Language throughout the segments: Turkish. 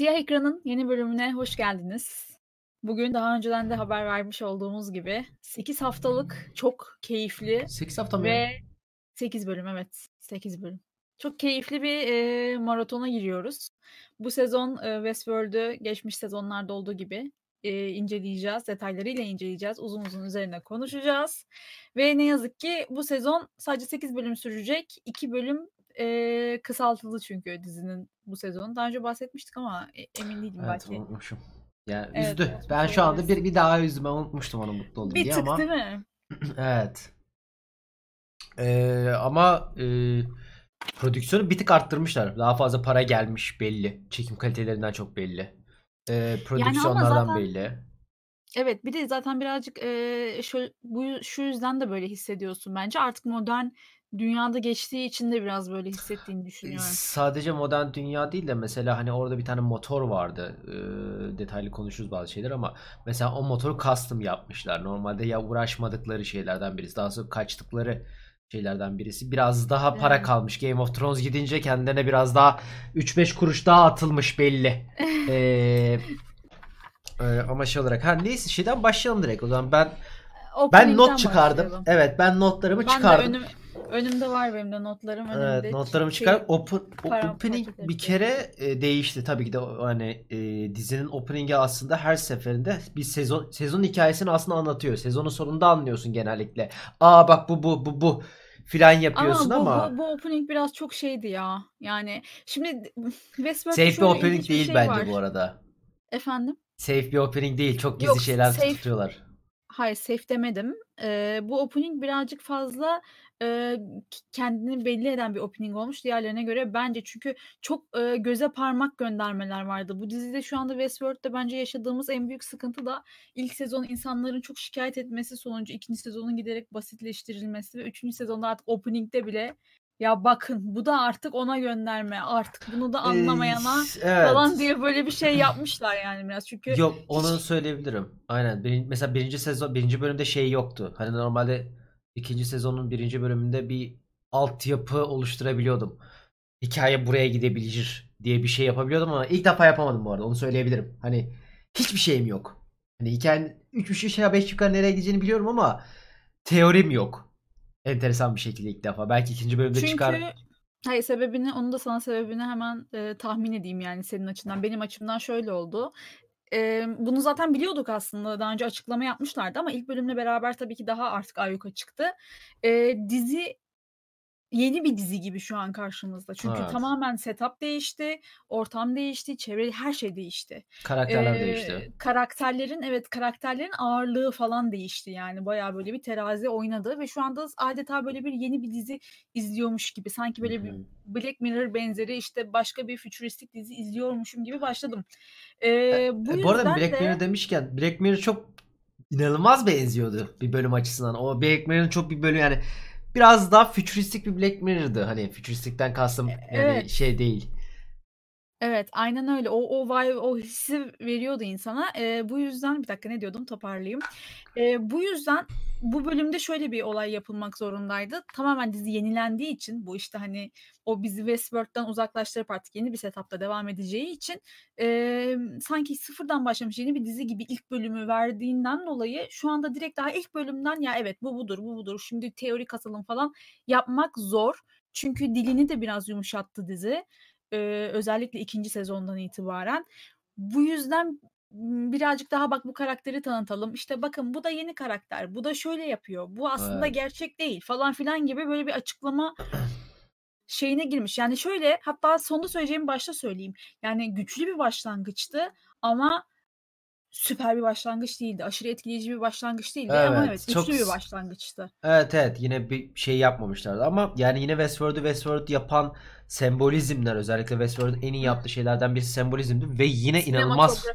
Siyah Ekran'ın yeni bölümüne hoş geldiniz. Bugün daha önceden de haber vermiş olduğumuz gibi 8 haftalık çok keyifli 8 hafta mı? ve 8 bölüm evet 8 bölüm. Çok keyifli bir e, maratona giriyoruz. Bu sezon e, Westworld'ü geçmiş sezonlarda olduğu gibi e, inceleyeceğiz. Detaylarıyla inceleyeceğiz. Uzun uzun üzerine konuşacağız. Ve ne yazık ki bu sezon sadece 8 bölüm sürecek. 2 bölüm e, kısaltıldı çünkü dizinin bu sezonu. Daha önce bahsetmiştik ama e- emin değilim Evet belki. unutmuşum. Yani Evet, üzdü. unutmuş ben şu anda bir, bir daha üzdüm. Ben unutmuştum onu mutlu oldum Bir diye tık ama. değil mi? evet. Ee, ama e, prodüksiyonu bir tık arttırmışlar. Daha fazla para gelmiş belli. Çekim kalitelerinden çok belli. Ee, prodüksiyonlardan zaten- belli. Evet bir de zaten birazcık eee, şu, bu şu yüzden de böyle hissediyorsun bence. Artık modern dünyada geçtiği için de biraz böyle hissettiğini düşünüyorum. Sadece modern dünya değil de mesela hani orada bir tane motor vardı. Ee, detaylı konuşuruz bazı şeyler ama mesela o motoru custom yapmışlar. Normalde ya uğraşmadıkları şeylerden birisi. Daha sonra kaçtıkları şeylerden birisi. Biraz daha para Evet. kalmış. Game of Thrones gidince kendilerine biraz daha 3-5 kuruş daha atılmış belli. Ee, e, ama şey olarak. Ha neyse şeyden başlayalım direkt. O zaman ben ben Opening'den not çıkardım. başlayalım. Evet ben notlarımı Ben çıkardım. önüm, önümde var benim de notlarım. Önümde Evet, notlarımı şey- çıkar. Open, o- paramparça opening bir kere e, değişti tabii ki de hani e, dizinin opening'i aslında her seferinde bir sezon sezon hikayesini aslında anlatıyor. Sezonun sonunda anlıyorsun genellikle. Aa bak bu bu bu bu filan yapıyorsun ama, ama, bu, bu, bu opening biraz çok şeydi ya. Yani şimdi Westworld'da safe bir opening değil şey bence var. bu arada. Efendim? Safe bir opening değil. Çok gizli Yok, şeyler safe- tutuyorlar. Hayır safe demedim. Eee, bu opening birazcık fazla k- kendini belli eden bir opening olmuş diğerlerine göre bence çünkü çok eee, göze parmak göndermeler vardı. Bu dizide şu anda Westworld'da bence yaşadığımız en büyük sıkıntı da ilk sezon insanların çok şikayet etmesi sonucu ikinci sezonun giderek basitleştirilmesi ve üçüncü sezonda artık opening'de bile ya bakın bu da artık ona gönderme artık bunu da anlamayana Ee, evet. falan diye böyle bir şey yapmışlar yani biraz çünkü Yok onu hiç- söyleyebilirim. Aynen. Bir- mesela birinci sezon birinci bölümde şey yoktu. Hani normalde ikinci sezonun birinci bölümünde bir altyapı oluşturabiliyordum. Hikaye buraya gidebilir diye bir şey yapabiliyordum ama ilk defa yapamadım bu arada. Onu söyleyebilirim. Hani hiçbir şeyim yok. Hani hikayenin 3 3 aşağı 5 yukarı nereye gideceğini biliyorum ama teorim yok. Enteresan bir şekilde ilk defa. Belki ikinci bölümde Çünkü çıkar. hayır sebebini onu da sana sebebini hemen e, tahmin edeyim yani senin açından. Benim açımdan şöyle oldu. E, bunu zaten biliyorduk aslında. Daha önce açıklama yapmışlardı ama ilk bölümle beraber tabii ki daha artık ayyuka çıktı. E, dizi yeni bir dizi gibi şu an karşımızda. Çünkü Evet. tamamen setup değişti, ortam değişti, çevre her şey değişti. Karakterler değişti. Karakterlerin evet karakterlerin ağırlığı falan değişti yani bayağı böyle bir terazi oynadı ve şu anda adeta böyle bir yeni bir dizi izliyormuş gibi sanki böyle bir Hı. Black Mirror benzeri işte başka bir fütüristik dizi izliyormuşum gibi başladım. Ee, bu E, bu arada yüzden Black de Mirror demişken Black Mirror çok inanılmaz benziyordu bir bölüm açısından. O Black Mirror'ın çok bir bölüm yani biraz daha fütüristik bir Black Mirror'dı. Hani fütüristikten kastım yani evet. şey değil. Evet, aynen öyle. O o vibe, o hissi veriyordu insana. Eee, bu yüzden bir dakika ne diyordum toparlayayım. Eee, bu yüzden bu bölümde şöyle bir olay yapılmak zorundaydı. Tamamen dizi yenilendiği için bu işte hani o bizi Westworld'dan uzaklaştırıp artık yeni bir setupta devam edeceği için eee, sanki sıfırdan başlamış yeni bir dizi gibi ilk bölümü verdiğinden dolayı şu anda direkt daha ilk bölümden ya evet bu budur bu budur şimdi teori katalım falan yapmak zor. Çünkü dilini de biraz yumuşattı dizi. Eee, özellikle ikinci sezondan itibaren. Bu yüzden birazcık daha bak bu karakteri tanıtalım. İşte bakın bu da yeni karakter. Bu da şöyle yapıyor. Bu aslında Evet. gerçek değil falan filan gibi böyle bir açıklama şeyine girmiş. Yani şöyle hatta sonunda söyleyeceğimi başta söyleyeyim. Yani güçlü bir başlangıçtı ama süper bir başlangıç değildi. Aşırı etkileyici bir başlangıç değildi ama Evet, evet çok güçlü bir başlangıçtı. Evet evet yine bir şey yapmamışlardı ama yani yine Westworld'u Westworld yapan sembolizmler özellikle Westworld'un en iyi yaptığı şeylerden birisi sembolizmdi ve yine inanılmaz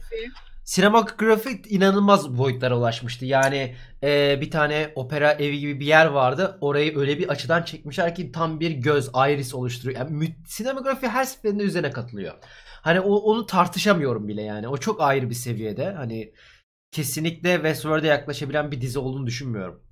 Sinematografi. İnanılmaz boyutlara ulaşmıştı. Yani e, bir tane opera evi gibi bir yer vardı. Orayı öyle bir açıdan çekmişler ki tam bir göz, iris oluşturuyor. Yani sinematografi her seferinde üzerine katılıyor. Hani o, onu tartışamıyorum bile yani. O çok ayrı bir seviyede. Hani kesinlikle Westworld'e yaklaşabilen bir dizi olduğunu düşünmüyorum.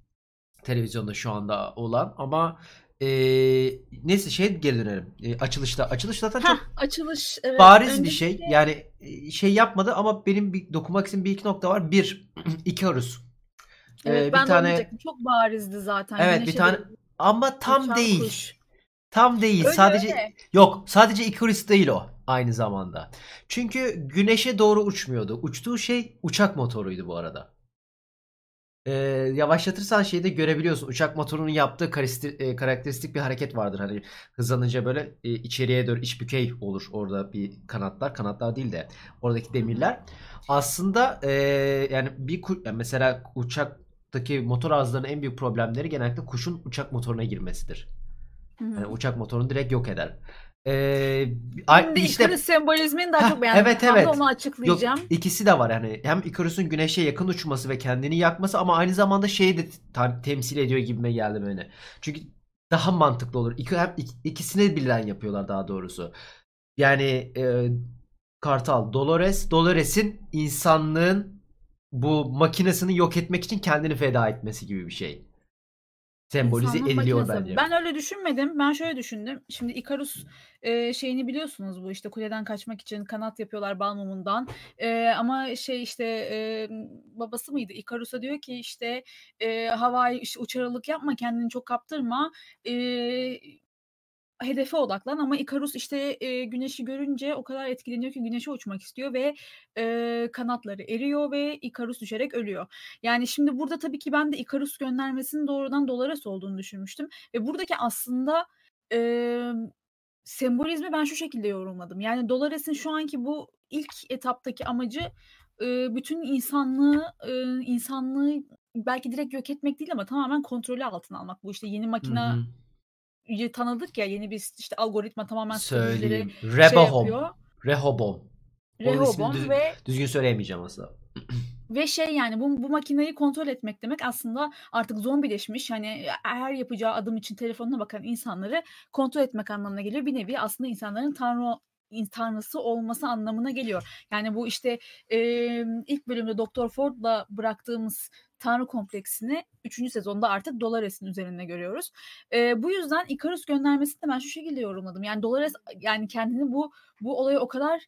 Televizyonda şu anda olan ama Eee, neyse şeye geri dönelim. Eee, açılışta. Açılış zaten Hah, çok açılış evet. bariz bir şey. Yani e, şey yapmadı ama benim bir dokunmak istediğim bir iki nokta var. Bir, Icarus. Eee, evet bir ben de onu tane. Çok barizdi zaten. evet bir Güneşe tane doğru ama tam uçan değil. kuş. Tam değil. Öyle Sadece öyle. yok. Sadece Icarus değil o aynı zamanda. Çünkü güneşe doğru uçmuyordu. Uçtuğu şey uçak motoruydu bu arada. Ee, yavaşlatırsan şeyi de görebiliyorsun. Uçak motorunun yaptığı karistir- e, karakteristik bir hareket vardır. Hani hızlanınca böyle e, içeriye doğru iç bükey olur orada bir kanatlar. Kanatlar değil de oradaki demirler. Aslında e, yani bir yani mesela uçaktaki motor ağızlarının en büyük problemleri genellikle kuşun uçak motoruna girmesidir. Yani uçak motorunu direkt yok eder. Ee, Şimdi işte Icarus sembolizmini daha çok beğendim. evet Tam evet. onu Yok açıklayacağım. ikisi de var yani hem Icarus'un güneşe yakın uçması ve kendini yakması ama aynı zamanda şeyi de tam- temsil ediyor gibime geldi böyle. Çünkü daha mantıklı olur. İki, hem ik- ikisini birden yapıyorlar daha doğrusu. Yani e, Kartal, Dolores, Dolores'in insanlığın bu makinesini yok etmek için kendini feda etmesi gibi bir şey. Sembolize İnsanlığın ediliyor makinesi. bence. Ben öyle düşünmedim. Ben şöyle düşündüm. Şimdi Icarus e, şeyini biliyorsunuz bu işte kuleden kaçmak için kanat yapıyorlar bal mumundan. E, ama şey işte e, babası mıydı? Icarus'a diyor ki işte e, havai işte uçarılık yapma kendini çok kaptırma. E, hedefe odaklan ama Icarus işte e, güneşi görünce o kadar etkileniyor ki güneşe uçmak istiyor ve e, kanatları eriyor ve Icarus düşerek ölüyor. Yani şimdi burada tabii ki ben de Icarus göndermesinin doğrudan Dolores olduğunu düşünmüştüm ve buradaki aslında e, sembolizmi ben şu şekilde yorumladım. Yani Dolores'in şu anki bu ilk etaptaki amacı e, bütün insanlığı e, insanlığı belki direkt yok etmek değil ama tamamen kontrolü altına almak. Bu işte yeni makine hı. Tanıdık ya yeni bir işte algoritma tamamen Söyleyeyim. şey Rebohom. yapıyor. Rehobom. Rehoboam düz- ve düzgün söyleyemeyeceğim aslında. ve şey yani bu, bu makineyi kontrol etmek demek aslında artık zombileşmiş hani her yapacağı adım için telefonuna bakan insanları kontrol etmek anlamına geliyor. Bir nevi aslında insanların tanrı tanrısı olması anlamına geliyor. Yani bu işte e, ilk bölümde Doktor Ford'la bıraktığımız tanrı kompleksini 3. sezonda artık Dolores'in üzerinde görüyoruz. E, bu yüzden Icarus göndermesini de ben şu şekilde yorumladım. Yani Dolores yani kendini bu bu olaya o kadar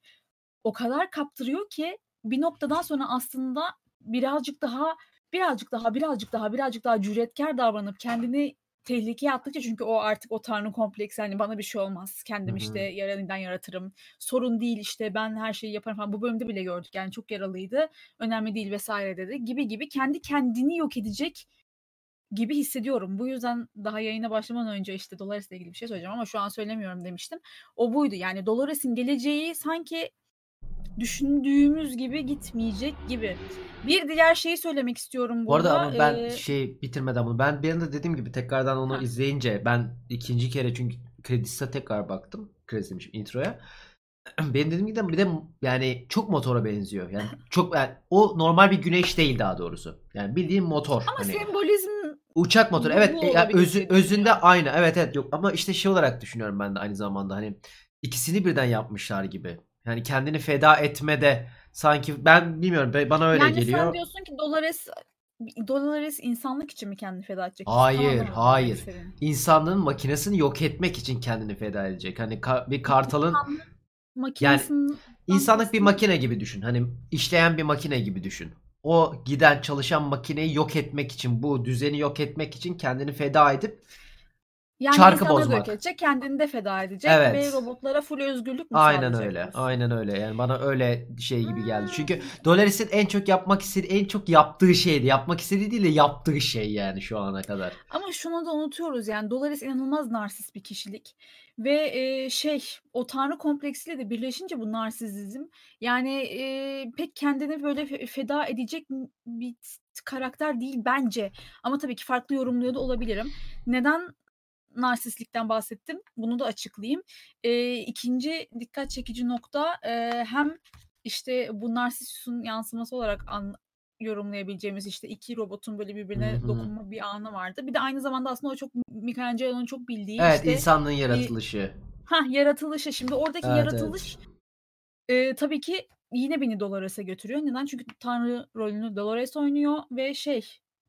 o kadar kaptırıyor ki bir noktadan sonra aslında birazcık daha birazcık daha birazcık daha birazcık daha cüretkar davranıp kendini tehlikeye attıkça çünkü o artık o tanrı kompleksi hani bana bir şey olmaz kendim işte yaralıdan yaratırım sorun değil işte ben her şeyi yaparım falan bu bölümde bile gördük yani çok yaralıydı önemli değil vesaire dedi gibi gibi kendi kendini yok edecek gibi hissediyorum. Bu yüzden daha yayına başlamadan önce işte Dolores'le ilgili bir şey söyleyeceğim ama şu an söylemiyorum demiştim. O buydu. Yani Dolores'in geleceği sanki düşündüğümüz gibi gitmeyecek gibi. Bir diğer şeyi söylemek istiyorum Bu arada burada. ama ben Ee, şey bitirmeden bunu ben bir anda dediğim gibi tekrardan onu Ha. izleyince ben ikinci kere çünkü kredisine tekrar baktım. Kredisi demişim introya. Benim dediğim gibi bir de yani çok motora benziyor. Yani çok yani o normal bir güneş değil daha doğrusu. Yani bildiğin motor. ama hani sembolizm uçak motoru. Evet e, yani özü, özünde aynı. Evet evet yok ama işte şey olarak düşünüyorum ben de aynı zamanda hani ikisini birden yapmışlar gibi. Yani kendini feda etmede sanki ben bilmiyorum bana öyle Yani geliyor. sen diyorsun ki Dolores Dolores insanlık için mi kendini feda edecek? Hayır, demek hayır. İnsanlığın makinesini yok etmek için kendini feda edecek. Hani ka- bir kartalın İnsanlık makinesinden insanlık bir makine gibi düşün. Hani işleyen bir makine gibi düşün. O giden çalışan makineyi yok etmek için, bu düzeni yok etmek için kendini feda edip Yani Çarkı insanları bozmak. edecek, kendini de feda edecek Evet. ve robotlara full özgürlük mü Aynen öyle. Aynen öyle. Yani bana öyle şey gibi geldi. Hmm. Çünkü Dolores'in en çok yapmak istediği, en çok yaptığı şeydi. Yapmak istediği değil de yaptığı şey yani şu ana kadar. Ama şunu da unutuyoruz yani Dolores inanılmaz narsist bir kişilik ve e, şey o tanrı kompleksiyle de birleşince bu narsizm yani e, pek kendini böyle fe- feda edecek bir t- karakter değil bence ama tabii ki farklı yorumluyor da olabilirim. Neden narsistlikten bahsettim? Bunu da açıklayayım. E, ikinci dikkat çekici nokta e, hem işte bu narsistin yansıması olarak an, yorumlayabileceğimiz işte iki robotun böyle birbirine Hı hı. dokunma bir anı vardı. Bir de aynı zamanda aslında o çok Michelangelo'nun çok bildiği Evet, işte insanlığın yaratılışı. ha yaratılışı. Şimdi oradaki Evet, yaratılış e, tabii ki yine beni Dolores'e götürüyor. Neden? Çünkü Tanrı rolünü Dolores oynuyor ve şey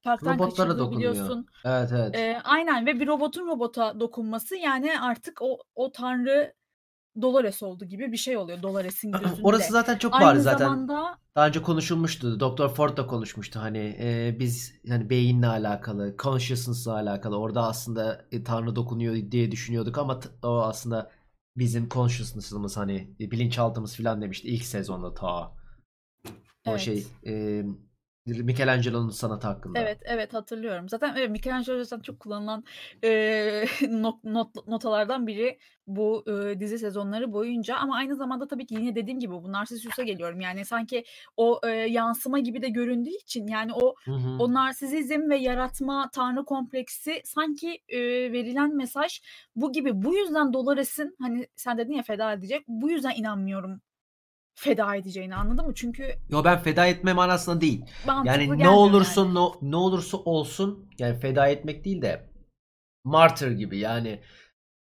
parktan Robotlara dokunuyor. Evet evet. Eee, aynen ve bir robotun robota dokunması yani artık o o tanrı Dolores oldu gibi bir şey oluyor Dolores'in gözünde. Orası zaten çok bariz zaten. zamanda Daha önce konuşulmuştu. Doktor Ford da konuşmuştu. Hani e, biz hani beyinle alakalı, consciousness'la alakalı. Orada aslında e, Tanrı dokunuyor diye düşünüyorduk ama o aslında bizim consciousness'ımız hani e, bilinçaltımız falan demişti ilk sezonda ta. O Evet. şey e, Michelangelo'nun sanatı hakkında. Evet, evet hatırlıyorum. Zaten evet Michelangelo zaten çok kullanılan eee, not, not- notalardan biri bu eee, dizi sezonları boyunca ama aynı zamanda tabii ki yine dediğim gibi bu Narsissus'a geliyorum. Yani sanki o eee, yansıma gibi de göründüğü için yani o Hı hı. o narsizm ve yaratma tanrı kompleksi sanki eee, verilen mesaj bu gibi. Bu yüzden Dolores'in hani sen dedin ya feda edecek. Bu yüzden inanmıyorum feda edeceğini anladın mı? Çünkü Yo ben feda etme manasında değil. Yani ne olursa yani. no, ne olursa olsun yani feda etmek değil de martyr gibi yani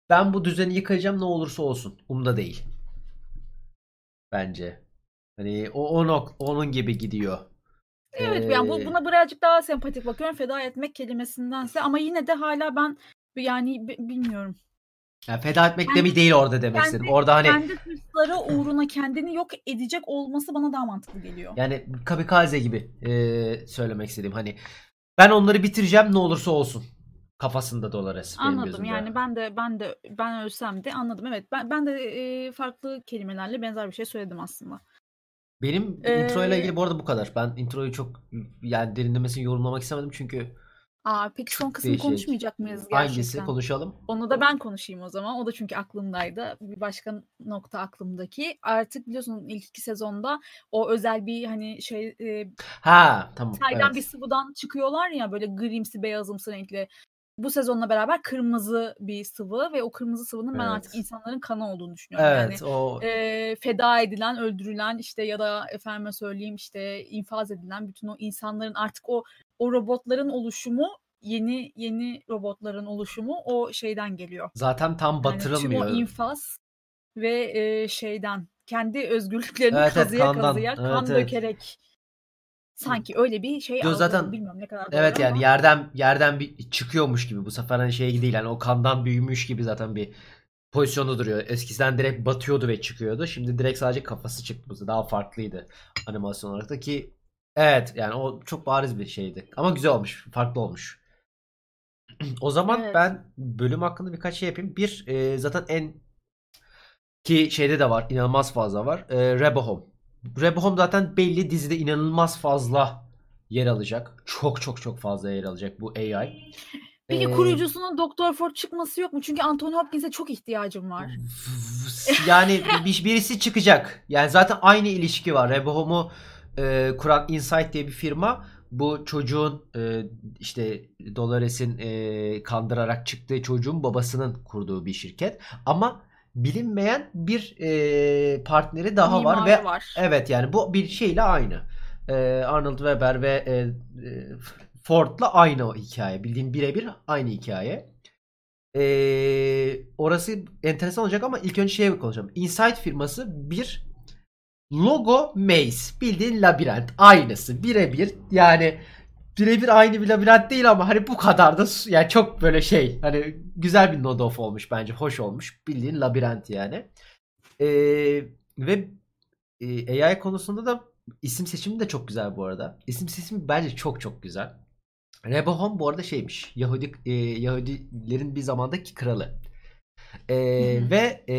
ben bu düzeni yıkacağım ne olursa olsun. Umda değil. Bence. Hani o, o nok- onun gibi gidiyor. Evet yani bu, Ee, buna birazcık daha sempatik bakıyorum feda etmek kelimesindense ama yine de hala ben yani bi- bilmiyorum. Yani feda etmek Kendi- mi değil orada demek istedim. Orada hani Kendi hırsları uğruna kendini yok edecek olması bana daha mantıklı geliyor. yani kamikaze gibi e, söylemek istediğim hani ben onları bitireceğim ne olursa olsun kafasında benim Anladım gözümde. yani ben de ben de ben ölsem de anladım evet ben ben de e, farklı kelimelerle benzer bir şey söyledim aslında. Benim Ee, intro ile ilgili bu arada bu kadar. Ben introyu çok yani derinlemesine yorumlamak istemedim çünkü Aa peki son kısmı değişik. konuşmayacak mıyız gerçekten? hangisi konuşalım? Onu da ben konuşayım o zaman. O da çünkü aklımdaydı. Bir başka nokta aklımdaki. Artık biliyorsun ilk iki sezonda o özel bir hani şey e, Ha tamam. çaydan Evet. bir sıvıdan çıkıyorlar ya böyle grimsi beyazımsı renkli. Bu sezonla beraber kırmızı bir sıvı ve o kırmızı sıvının ben artık Evet. insanların kanı olduğunu düşünüyorum. Evet Yani o e, feda edilen, öldürülen işte ya da efendime söyleyeyim işte infaz edilen bütün o insanların artık o o robotların oluşumu yeni yeni robotların oluşumu o şeyden geliyor. zaten tam Yani tüm batırılmıyor. o infaz ve e, şeyden kendi özgürlüklerini Evet, evet, kazıya kandan. kazıya Evet, kan evet. dökerek sanki öyle bir şey Yo, zaten- bilmiyorum ne kadar Evet yani ama yerden yerden bir çıkıyormuş gibi bu sefer hani şey değil yani o kandan büyümüş gibi zaten bir pozisyonda duruyor. Eskiden direkt batıyordu ve çıkıyordu. Şimdi direkt sadece kafası çıktı. Bu daha farklıydı animasyon olarak da ki evet yani o çok bariz bir şeydi. Ama güzel olmuş. Farklı olmuş. O zaman Evet. ben bölüm hakkında birkaç şey yapayım. Bir e, zaten en ki şeyde de var. inanılmaz fazla var. E, Rebohom. Rebohom zaten belli dizide inanılmaz fazla yer alacak. Çok çok çok fazla yer alacak bu AI. Peki Ee, kurucusunun Doktor Ford çıkması yok mu? Çünkü Anthony Hopkins'e çok ihtiyacım var. yani bir, birisi çıkacak. Yani zaten aynı ilişki var. Rebohom'u e, kuran Insight diye bir firma bu çocuğun e, işte Dolores'in e, kandırarak çıktığı çocuğun babasının kurduğu bir şirket. Ama bilinmeyen bir e, partneri daha var Mimarı ve var. evet yani bu bir şeyle aynı. E, Arnold Weber ve e, e, Ford'la aynı o hikaye. Bildiğim birebir aynı hikaye. Ee, orası enteresan olacak ama ilk önce şeye konuşalım. Insight firması bir logo maze. Bildiğin labirent. Aynısı. Birebir. Yani birebir aynı bir labirent değil ama hani bu kadar da yani çok böyle şey hani güzel bir nod off olmuş bence. Hoş olmuş. Bildiğin labirent yani. Ee, ve e, AI konusunda da isim seçimi de çok güzel bu arada. İsim seçimi bence çok çok güzel. Rebohom bu arada şeymiş. Yahudi e, Yahudilerin bir zamandaki kralı. E, ve e,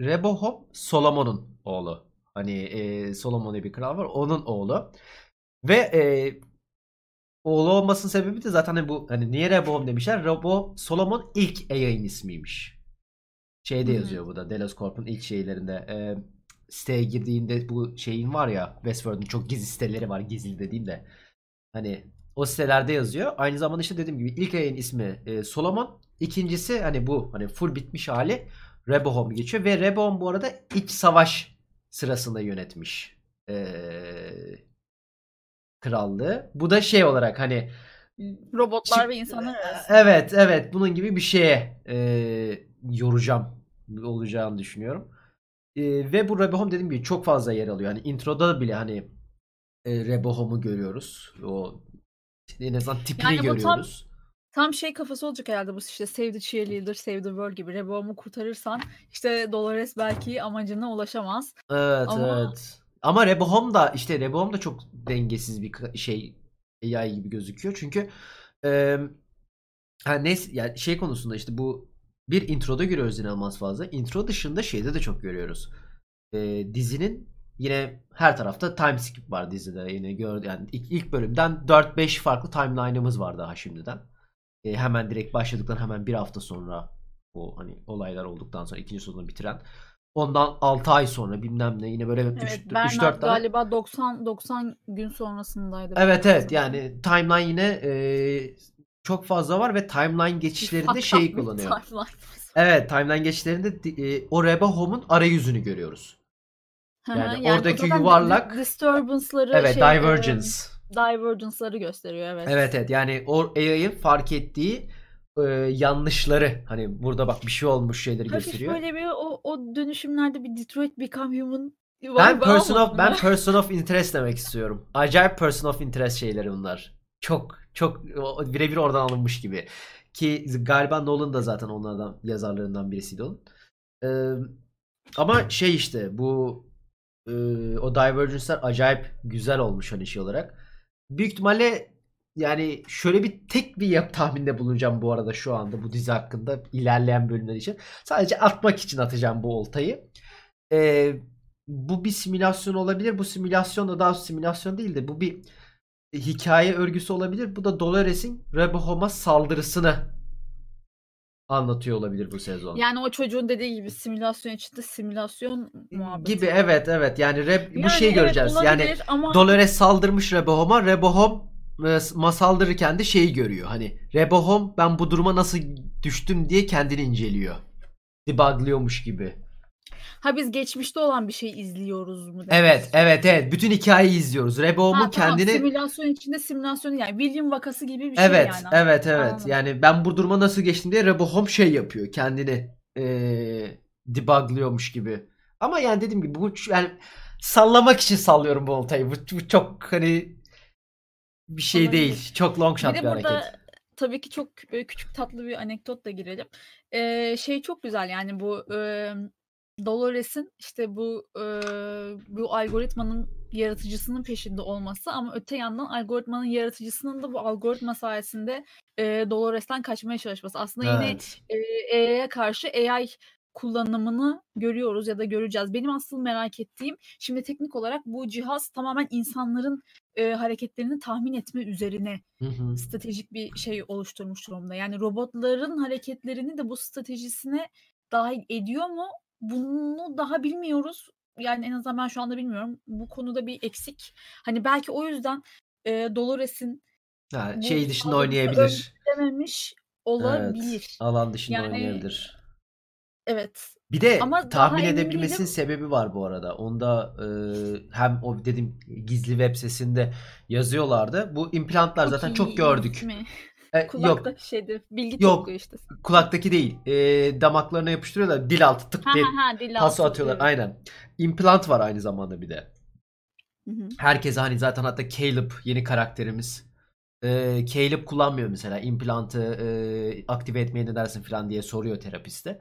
Rebohom Solomon'un oğlu. Hani e, Solomon diye bir kral var. Onun oğlu. Ve e, oğlu olmasının sebebi de zaten hani bu hani niye Rebohom demişler? Rebo Solomon ilk AI'nin ismiymiş. Şeyde Hı hı. yazıyor bu da. Delos Corp'un ilk şeylerinde. E, siteye girdiğinde bu şeyin var ya Westworld'un çok gizli siteleri var. Gizli dediğim de. Hani o sitelerde yazıyor. Aynı zamanda işte dediğim gibi ilk ayın ismi e, Solomon. İkincisi hani bu hani full bitmiş hali Rebohom geçiyor ve Rebohom bu arada iç savaş sırasında yönetmiş eee krallığı. Bu da şey olarak hani Robotlar Şimdi- ve insanlar arası. Evet evet bunun gibi bir şeye eee, yoracağım olacağını düşünüyorum. Eee, ve bu Rebohom dediğim gibi çok fazla yer alıyor. Hani introda bile hani e, Rebohom'u görüyoruz. O en azından tipini Yani tam görüyoruz. tam şey kafası olacak herhalde bu işte Save the Cheerleader, Save the World gibi. Rehoboam'u kurtarırsan işte Dolores belki amacına ulaşamaz. Evet Ama evet. Ama Rehoboam da işte Rehoboam da çok dengesiz bir şey AI gibi gözüküyor. Çünkü e, ha neyse yani şey konusunda işte bu bir introda görüyoruz inanılmaz fazla. Intro dışında şeyde de çok görüyoruz. E, dizinin yine her tarafta time skip var dizide. Yine gör yani ilk, ilk bölümden 4-5 farklı timeline'ımız var daha şimdiden. E, hemen direkt başladıktan hemen bir hafta sonra o hani olaylar olduktan sonra ikinci sezonu bitiren Ondan 6 ay sonra bilmem ne yine böyle evet 3-4 Bernard tane. galiba 90 90 gün sonrasındaydı. Evet evet yani timeline yine e, çok fazla var ve timeline geçişlerinde şeyi kullanıyor. timeline. Evet timeline geçişlerinde e, o Rehoboam'un arayüzünü görüyoruz. Yani o oradaki yuvarlak- di- disturbance'ları Evet şey, e, divergence. divergence'ları gösteriyor evet. Evet evet yani o AI'ın fark ettiği e, yanlışları hani burada bak bir şey olmuş şeyleri Hafif gösteriyor. böyle bir o, o dönüşümlerde bir Detroit Become Human Ben vibe person of ben person of interest demek istiyorum. Acayip person of interest şeyleri bunlar. Çok çok birebir oradan alınmış gibi. Ki galiba Nolan da zaten onlardan yazarlarından birisiydi onun. Ee, ama şey işte bu e, o Divergence'ler acayip güzel olmuş hani şey olarak. Büyük ihtimalle yani şöyle bir tek bir yap tahminde bulunacağım bu arada şu anda bu dizi hakkında ilerleyen bölümler için. Sadece atmak için atacağım bu oltayı. Ee, bu bir simülasyon olabilir. Bu simülasyon da daha simülasyon değil de bu bir hikaye örgüsü olabilir. Bu da Dolores'in Rehoboam'a saldırısını anlatıyor olabilir bu sezon. Yani o çocuğun dediği gibi simülasyon içinde simülasyon muhabbeti. gibi evet evet yani Reb- bu Yani şeyi evet, göreceğiz. yani ama Dolores saldırmış Rehoboam'a. Rehoboam e, ma saldırırken de şeyi görüyor. Hani Rehoboam ben bu duruma nasıl düştüm diye kendini inceliyor. Debugliyormuş gibi. ha biz geçmişte olan bir şey izliyoruz mu? demek Evet, evet, evet. Bütün hikayeyi izliyoruz. Rehoboam'un Ha, tamam, kendini simülasyon içinde simülasyon yani William vakası gibi bir şey Evet, yani. evet, evet. Anladım. Yani ben bu duruma nasıl geçtim diye Rehoboam şey yapıyor. Kendini eee debugliyormuş gibi. Ama yani dediğim gibi bu yani sallamak için sallıyorum bu oltayı. Bu, bu çok hani bir şey Olabilir. değil. Çok long shot Bir bir, burada hareket. tabii ki çok böyle küçük tatlı bir anekdotla girelim. Ee, şey çok güzel yani bu e, Dolores'in işte bu e, bu algoritmanın yaratıcısının peşinde olması ama öte yandan algoritmanın yaratıcısının da bu algoritma sayesinde e, Dolores'ten kaçmaya çalışması. Aslında yine Evet. e, AI'ye karşı AI kullanımını görüyoruz ya da göreceğiz. Benim asıl merak ettiğim şimdi teknik olarak bu cihaz tamamen insanların e, hareketlerini tahmin etme üzerine Hı hı. stratejik bir şey oluşturmuş durumda. Yani robotların hareketlerini de bu stratejisine dahil ediyor mu? Bunu daha bilmiyoruz. Yani en azından ben şu anda bilmiyorum. Bu konuda bir eksik. Hani belki o yüzden e, Dolores'in Ha, şey dışında oynayabilir. Evet. olabilir. Alan dışında Yani oynayabilir. Evet. Bir de Ama tahmin edebilmesinin değilim. sebebi var bu arada. Onda e, hem o dedim gizli web sitesinde yazıyorlardı. Bu implantlar zaten çok gördük. mi? E, yok Kulakta şeyde bilgi Yok. işte. kulaktaki değil. E, damaklarına yapıştırıyorlar. Dil altı tık diye altı, atıyorlar. evet. Aynen. İmplant var aynı zamanda bir de. Hı hı. Herkese hani zaten hatta Caleb yeni karakterimiz. E, Caleb kullanmıyor mesela implantı e, aktive etmeye ne dersin falan diye soruyor terapiste.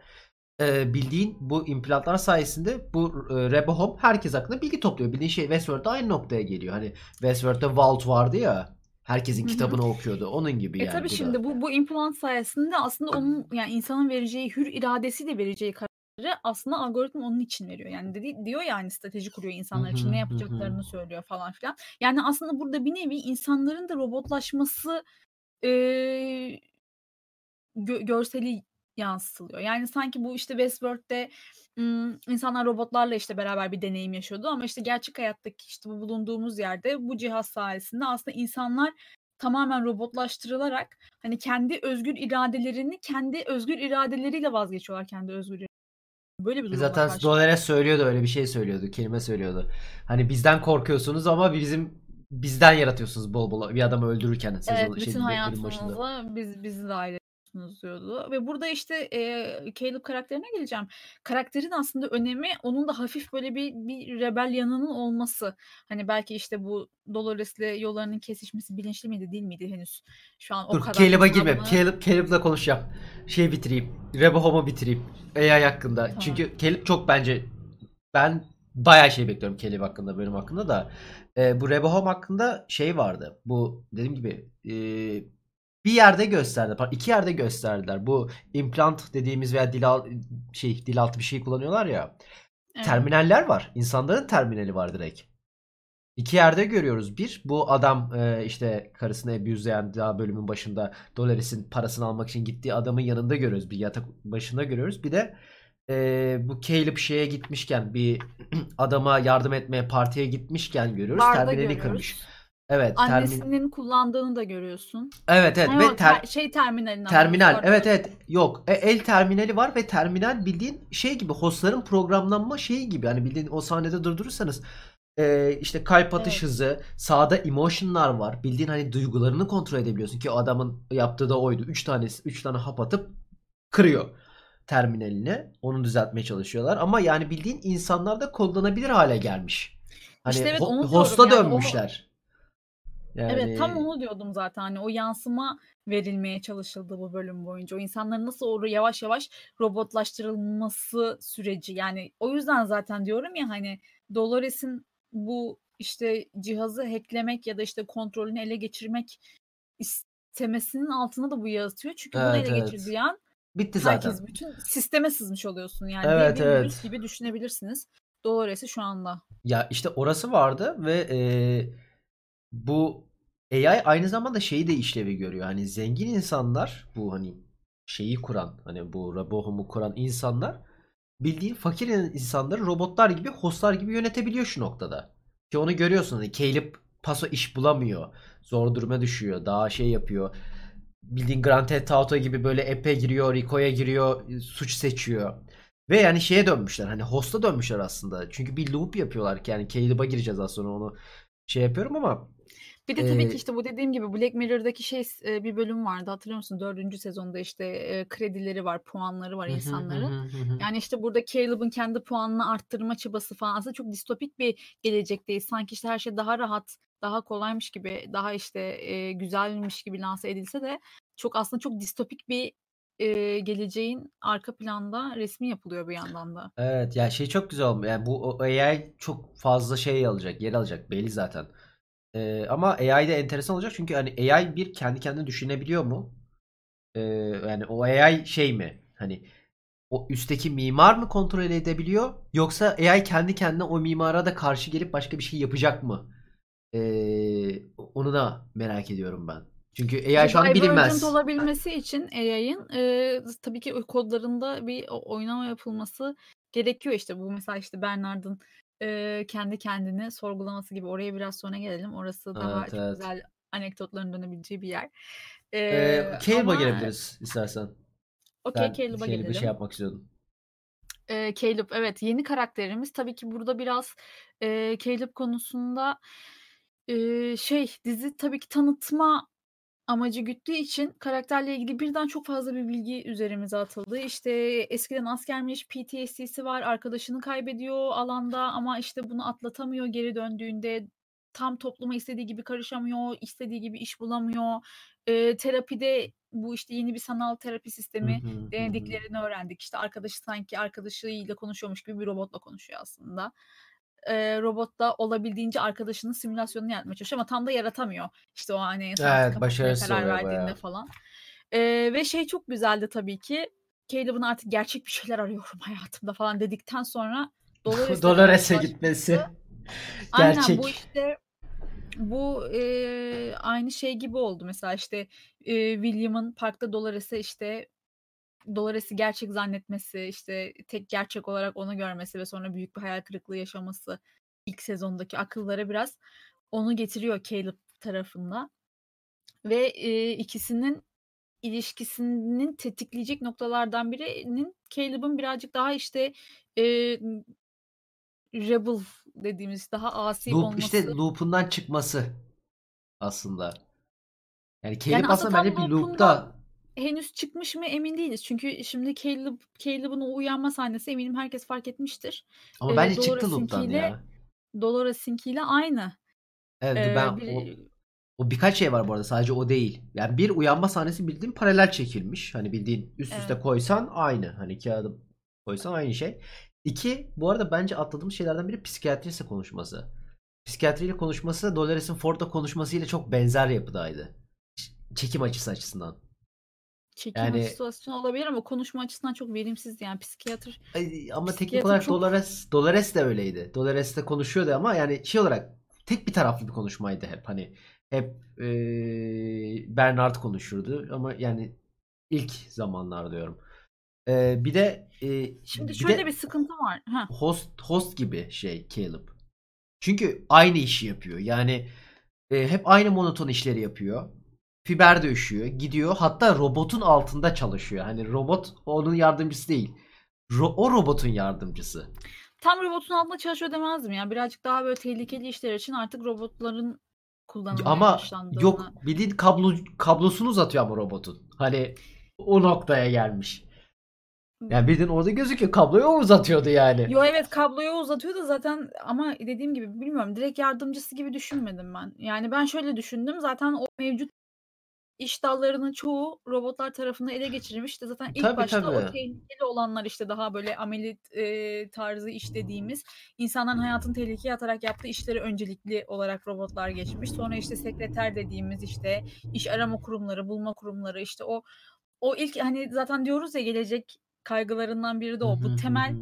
E, bildiğin bu implantlar sayesinde bu e, Rehoboam herkes hakkında bilgi topluyor. Bildiğin şey Westworld'da aynı noktaya geliyor. Hani Westworld'da Vault vardı ya. Herkesin Hı hı. kitabını okuyordu. Onun gibi E yani tabii bu da. şimdi bu bu implant sayesinde aslında onun yani insanın vereceği hür iradesiyle vereceği kararı aslında algoritma onun için veriyor. Yani dedi, diyor ya hani strateji kuruyor insanlar için hı, ne yapacaklarını hı. söylüyor falan filan. Yani aslında burada bir nevi insanların da robotlaşması eee, gö- görseli yansıtılıyor. Yani sanki bu işte Westworld'de ım, insanlar robotlarla işte beraber bir deneyim yaşıyordu ama işte gerçek hayattaki işte bu bulunduğumuz yerde bu cihaz sayesinde aslında insanlar tamamen robotlaştırılarak hani kendi özgür iradelerini kendi özgür iradeleriyle vazgeçiyorlar kendi özgür. Böyle bir E Zaten karşı. Dolores söylüyordu öyle bir şey söylüyordu. Kelime söylüyordu. Hani bizden korkuyorsunuz ama bizim bizden yaratıyorsunuz bol bol bir adamı öldürürken Evet, şey bütün hayatınızı biz bizi dahil yapıyorsunuz diyordu ve burada işte, eee, Caleb karakterine geleceğim. Karakterin aslında önemi onun da hafif böyle bir bir rebel yanının olması. Hani belki işte bu Dolores'le yollarının kesişmesi bilinçli miydi, değil miydi henüz? Şu an o Dur kadar Caleb'a mesela girme. buna Caleb, Caleb'la konuşacağım. Şey bitireyim. Rebohom'u bitireyim. AI hakkında. Tamam. Çünkü Caleb çok bence ben bayağı şey bekliyorum Caleb hakkında bölüm hakkında da. Ee, bu Rebohom hakkında şey vardı. Bu dediğim gibi e, bir yerde gösterdi. İki yerde gösterdiler. Bu implant dediğimiz veya dil, al- şey, dil altı bir şey kullanıyorlar ya. Evet. Terminaller var. İnsanların terminali var direkt. İki yerde görüyoruz. Bir, bu adam e, işte karısını abuzleyen daha bölümün başında Dolores'in parasını almak için gittiği adamın yanında görüyoruz. Bir yatak başında görüyoruz. Bir de e, bu Caleb şeye gitmişken bir adama yardım etmeye partiye gitmişken görüyoruz. Barda Terminali görüyoruz. kırmış. Evet, termin Annesinin kullandığını da görüyorsun. Evet evet Ha, ve ter- ter- şey terminalinden Terminal. Evet evet. Yok. E, el terminali var ve terminal bildiğin şey gibi hostların programlanma şeyi gibi. Hani bildiğin o sahnede durdurursanız e, işte kalp atış Evet. hızı, sağda emotion'lar var. Bildiğin hani duygularını kontrol edebiliyorsun ki o adamın yaptığı da oydu. 3 tanesi 3 tane hap atıp kırıyor terminalini. Onu düzeltmeye çalışıyorlar ama yani bildiğin insanlar da kullanabilir hale gelmiş. Hani İşte evet, ho- hosta yani. O- dönmüşler. Yani Evet tam onu diyordum zaten hani o yansıma verilmeye çalışıldı bu bölüm boyunca. O insanların nasıl orada yavaş yavaş robotlaştırılması süreci. Yani o yüzden zaten diyorum ya hani Dolores'in bu işte cihazı hacklemek ya da işte kontrolünü ele geçirmek istemesinin altına da bu yatıyor. Çünkü bunu Evet, ele evet. geçirdiği an bitti zaten. herkes bütün sisteme sızmış oluyorsun. Yani Evet, bir, evet. gibi düşünebilirsiniz. Dolores'i şu anda. Ya işte orası vardı ve e, bu AI aynı zamanda şeyi de işlevi görüyor. Hani zengin insanlar bu hani şeyi kuran hani bu Rabohum'u kuran insanlar bildiğin fakir insanları robotlar gibi hostlar gibi yönetebiliyor şu noktada. Ki onu görüyorsun. Hani Caleb paso iş bulamıyor. Zor duruma düşüyor. Daha şey yapıyor. Bildiğin Grand Theft Auto gibi böyle app'e giriyor, Rico'ya giriyor, suç seçiyor. Ve yani şeye dönmüşler. Hani host'a dönmüşler aslında. Çünkü bir loop yapıyorlar ki yani Caleb'a gireceğiz az sonra onu şey yapıyorum ama Bir de tabii Ee, ki işte bu dediğim gibi Black Mirror'daki şey bir bölüm vardı hatırlıyor musun? Dördüncü sezonda işte kredileri var, puanları var insanların. Yani işte burada Caleb'ın kendi puanını arttırma çabası falan aslında çok distopik bir gelecekteyiz. Sanki işte her şey daha rahat, daha kolaymış gibi, daha işte güzelmiş gibi lanse edilse de çok aslında çok distopik bir e, geleceğin arka planda resmi yapılıyor bir yandan da. Evet ya şey çok güzel olmuş. Yani bu AI çok fazla şey alacak, yer alacak belli zaten. Ee, ama AI de enteresan olacak çünkü hani AI bir kendi kendine düşünebiliyor mu? Ee, yani o AI şey mi? Hani o üstteki mimar mı kontrol edebiliyor? Yoksa AI kendi kendine o mimara da karşı gelip başka bir şey yapacak mı? Ee, onu da merak ediyorum ben. Çünkü AI şu an bilinmez. olabilmesi için AI'ın e, tabii ki kodlarında bir oynama yapılması gerekiyor işte. Bu mesela işte Bernard'ın e, kendi kendini sorgulaması gibi. Oraya biraz sonra gelelim. Orası daha Evet, çok evet. güzel anekdotların dönebileceği bir yer. E, Ee, Caleb'a ama gelebiliriz istersen. okey Caleb'a gelelim. şey yapmak istiyordum. Eee, Caleb evet yeni karakterimiz. Tabii ki burada biraz eee, Caleb konusunda eee, şey dizi tabii ki tanıtma amacı güttüğü için karakterle ilgili birden çok fazla bir bilgi üzerimize atıldı. İşte eskiden askermiş, PTSD'si var, arkadaşını kaybediyor alanda ama işte bunu atlatamıyor geri döndüğünde. Tam topluma istediği gibi karışamıyor, istediği gibi iş bulamıyor. Eee, terapide bu işte yeni bir sanal terapi sistemi hı, hı hı. denediklerini öğrendik. İşte arkadaşı sanki arkadaşıyla konuşuyormuş gibi bir robotla konuşuyor aslında. Eee, robot da olabildiğince arkadaşının simülasyonunu yaratmaya çalışıyor ama tam da yaratamıyor. İşte o hani Evet, başarısız karar verdiğinde bayağı. falan. Eee, ve şey çok güzeldi tabii ki. Caleb'ın artık gerçek bir şeyler arıyorum hayatımda falan dedikten sonra Dolores'e karşılaşması gitmesi. Aynen Gerçek. bu işte bu eee, aynı şey gibi oldu. Mesela işte eee, William'ın parkta Dolores'e işte Dolores'i gerçek zannetmesi, işte tek gerçek olarak onu görmesi ve sonra büyük bir hayal kırıklığı yaşaması ilk sezondaki akıllara biraz onu getiriyor Caleb tarafında. Ve eee, ikisinin ilişkisinin tetikleyecek noktalardan birinin Caleb'ın birazcık daha işte eee, rebel dediğimiz daha asi Loop olması. işte loop'undan çıkması aslında. Yani Caleb Yani aslında bence bir loop'ta henüz çıkmış mı emin değiliz. Çünkü şimdi Caleb Caleb'ın o uyanma sahnesi eminim herkes fark etmiştir. Ama Eee, bence çıktı loop'tan ya. Dolores'inkiyle aynı. Evet Eee, ben o, bir o birkaç şey var bu arada sadece o değil. Yani bir uyanma sahnesi bildiğin paralel çekilmiş. Hani bildiğin üst üste Evet. koysan aynı. Hani kağıdı koysan aynı şey. İki bu arada bence atladığımız şeylerden biri psikiyatristle konuşması. Psikiyatriyle konuşması Dolores'in Ford'la konuşmasıyla çok benzer yapıdaydı. Çekim açısı açısından. Çekim Yani açısından olabilir ama konuşma açısından çok verimsizdi yani psikiyatr Ay, ama teknik olarak çok Dolores Dolores de öyleydi. Dolores de konuşuyordu ama yani şey olarak tek bir taraflı bir konuşmaydı hep. Hani hep eee Bernard konuşurdu ama yani ilk zamanlar diyorum. Eee, bir de eee, Şimdi bir şöyle de bir sıkıntı var. Heh. host host gibi şey Caleb. Çünkü aynı işi yapıyor. Yani e, hep aynı monoton işleri yapıyor. Fiber de üşüyor. Gidiyor. Hatta robotun altında çalışıyor. Hani robot onun yardımcısı değil. Ro- o robotun yardımcısı. Tam robotun altında çalışıyor demezdim ya. Birazcık daha böyle tehlikeli işler için artık robotların kullanılmaya Ama başlandığını. yok bildiğin kablo kablosunu uzatıyor ama robotun. Hani o noktaya gelmiş. Yani bildiğin orada gözüküyor. Kabloyu uzatıyordu yani. Yo evet kabloyu uzatıyor da zaten ama dediğim gibi bilmiyorum direkt yardımcısı gibi düşünmedim ben. Yani ben şöyle düşündüm zaten o mevcut iş dallarının çoğu robotlar tarafından ele geçirilmiş. İşte zaten ilk Tabii başta o tabii. tehlikeli olanlar işte daha böyle amelit e, tarzı iş dediğimiz insanların hayatını tehlikeye atarak yaptığı işleri öncelikli olarak robotlar geçmiş. Sonra işte sekreter dediğimiz işte iş arama kurumları, bulma kurumları işte o o ilk hani zaten diyoruz ya gelecek kaygılarından biri de o. Bu temel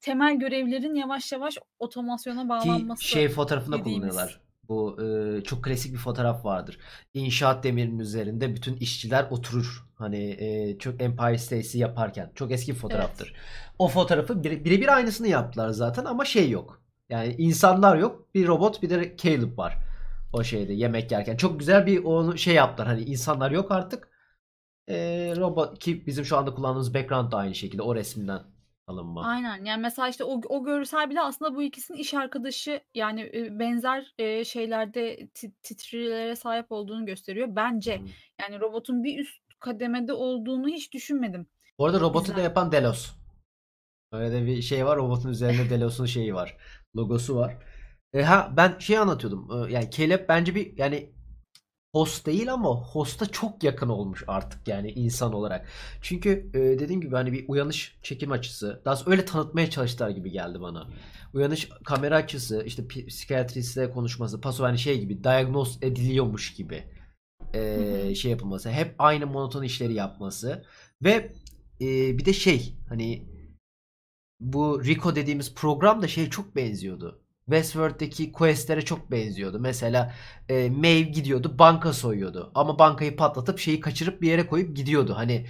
temel görevlerin yavaş yavaş otomasyona Ki bağlanması şey fotoğrafında dediğimiz. kullanıyorlar. Bu e, çok klasik bir fotoğraf vardır. İnşaat demirinin üzerinde bütün işçiler oturur. Hani e, çok Empire State'i yaparken. Çok eski bir Evet. fotoğraftır. O fotoğrafı bire- birebir aynısını yaptılar zaten ama şey yok. Yani insanlar yok. Bir robot bir de Caleb var. O şeyde yemek yerken. Çok güzel bir onu şey yaptılar. Hani insanlar yok artık. E, robot ki bizim şu anda kullandığımız background da aynı şekilde o resimden alınma. Aynen. Yani mesela işte o, o görsel bile aslında bu ikisinin iş arkadaşı yani e, benzer e, şeylerde ti- titrilere sahip olduğunu gösteriyor. Bence Hı. yani robotun bir üst kademede olduğunu hiç düşünmedim Bu arada robotu da izlerken. yapan Delos. Öyle de bir şey var. Robotun üzerinde Delos'un şeyi var. Logosu var. E, ha ben şey anlatıyordum. E, yani Caleb bence bir yani host değil ama hosta çok yakın olmuş artık yani insan olarak. Çünkü e, dediğim gibi hani bir uyanış çekim açısı. Daha sonra öyle tanıtmaya çalıştılar gibi geldi bana. Uyanış kamera açısı, işte psikiyatristle konuşması, paso hani şey gibi diagnoz ediliyormuş gibi e, şey yapılması. Hep aynı monoton işleri yapması ve e, bir de şey hani bu Rico dediğimiz program da şey çok benziyordu. Westworld'deki questlere çok benziyordu. Mesela e, Maeve gidiyordu banka soyuyordu. Ama bankayı patlatıp şeyi kaçırıp bir yere koyup gidiyordu. Hani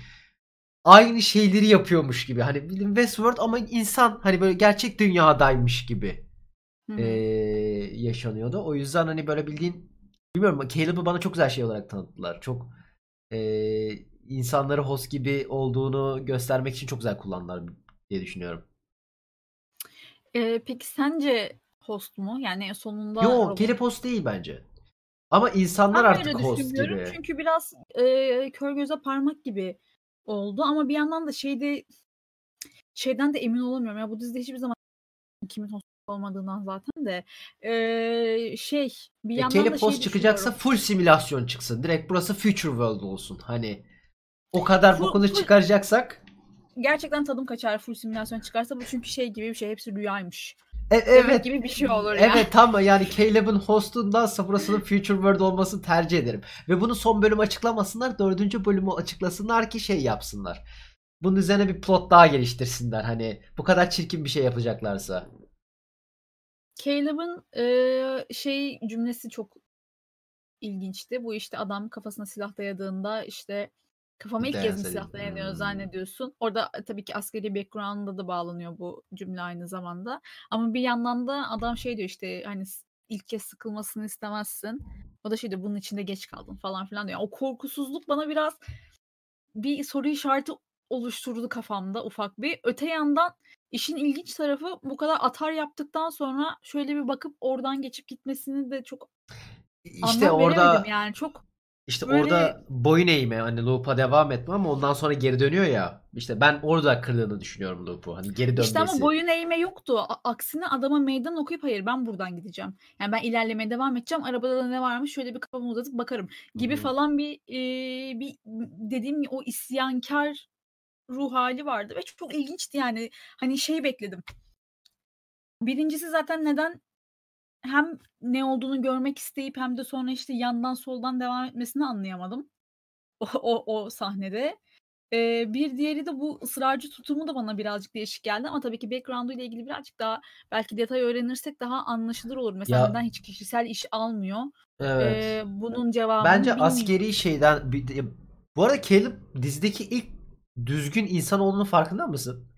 aynı şeyleri yapıyormuş gibi. Hani bildiğin Westworld ama insan hani böyle gerçek dünyadaymış gibi Hı e, yaşanıyordu. O yüzden hani böyle bildiğin bilmiyorum Caleb'ı bana çok güzel şey olarak tanıttılar. Çok e, insanları host gibi olduğunu göstermek için çok güzel kullandılar diye düşünüyorum. E, peki sence host mu? Yani sonunda Yo, robot. Caleb host değil bence. Ama insanlar Ben artık öyle host düşünmüyorum gibi. çünkü biraz e, kör göze parmak gibi oldu ama bir yandan da şeyde şeyden de emin olamıyorum. Ya bu dizide hiçbir zaman kimin host olmadığından zaten de e, şey bir E, yandan da Caleb şey çıkacaksa düşünüyorum. full simülasyon çıksın. Direkt burası Future World olsun. Hani o kadar Full, bokunu full çıkaracaksak gerçekten tadım kaçar full simülasyon çıkarsa bu çünkü şey gibi bir şey hepsi rüyaymış. E, Demek evet. gibi bir şey olur ya. Evet ama yani Caleb'in hostundansa burasının Future World olmasını tercih ederim. Ve bunu son bölüm açıklamasınlar. Dördüncü bölümü açıklasınlar ki şey yapsınlar. Bunun üzerine bir plot daha geliştirsinler. Hani bu kadar çirkin bir şey yapacaklarsa. Caleb'ın e, şey cümlesi çok ilginçti. Bu işte adam kafasına silah dayadığında işte kafama ilk kez silah dayanıyor Hmm. zannediyorsun. Orada e, tabii ki askeri background'da da bağlanıyor bu cümle aynı zamanda. Ama bir yandan da adam şey diyor işte hani ilk kez sıkılmasını istemezsin. O da şey diyor bunun içinde geç kaldın falan filan diyor. O korkusuzluk bana biraz bir soru işareti oluşturdu kafamda ufak bir. Öte yandan işin ilginç tarafı bu kadar atar yaptıktan sonra şöyle bir bakıp oradan geçip gitmesini de çok İşte orada yani çok İşte Böyle orada boyun eğme hani loop'a devam etme ama ondan sonra geri dönüyor ya. İşte ben orada kırdığını düşünüyorum loop'u. Hani geri İşte ama dönmesi. boyun eğme yoktu. A- aksine adama meydan okuyup hayır ben buradan gideceğim. Yani ben ilerlemeye devam edeceğim. Arabada da ne varmış şöyle bir kafamı uzatıp bakarım gibi hı. falan bir e, bir dediğim gibi o isyankar ruh hali vardı ve çok ilginçti yani. Hani şey bekledim. Birincisi zaten neden hem ne olduğunu görmek isteyip hem de sonra işte yandan soldan devam etmesini anlayamadım. O, o, o sahnede. Ee, bir diğeri de bu ısrarcı tutumu da bana birazcık değişik geldi ama tabii ki background'u ile ilgili birazcık daha belki detay öğrenirsek daha anlaşılır olur. Mesela Ya neden hiç kişisel iş almıyor? evet. Ee, bunun cevabını Bence bilmiyorum. askeri şeyden bu arada Caleb dizideki ilk düzgün insan olduğunu farkında mısın?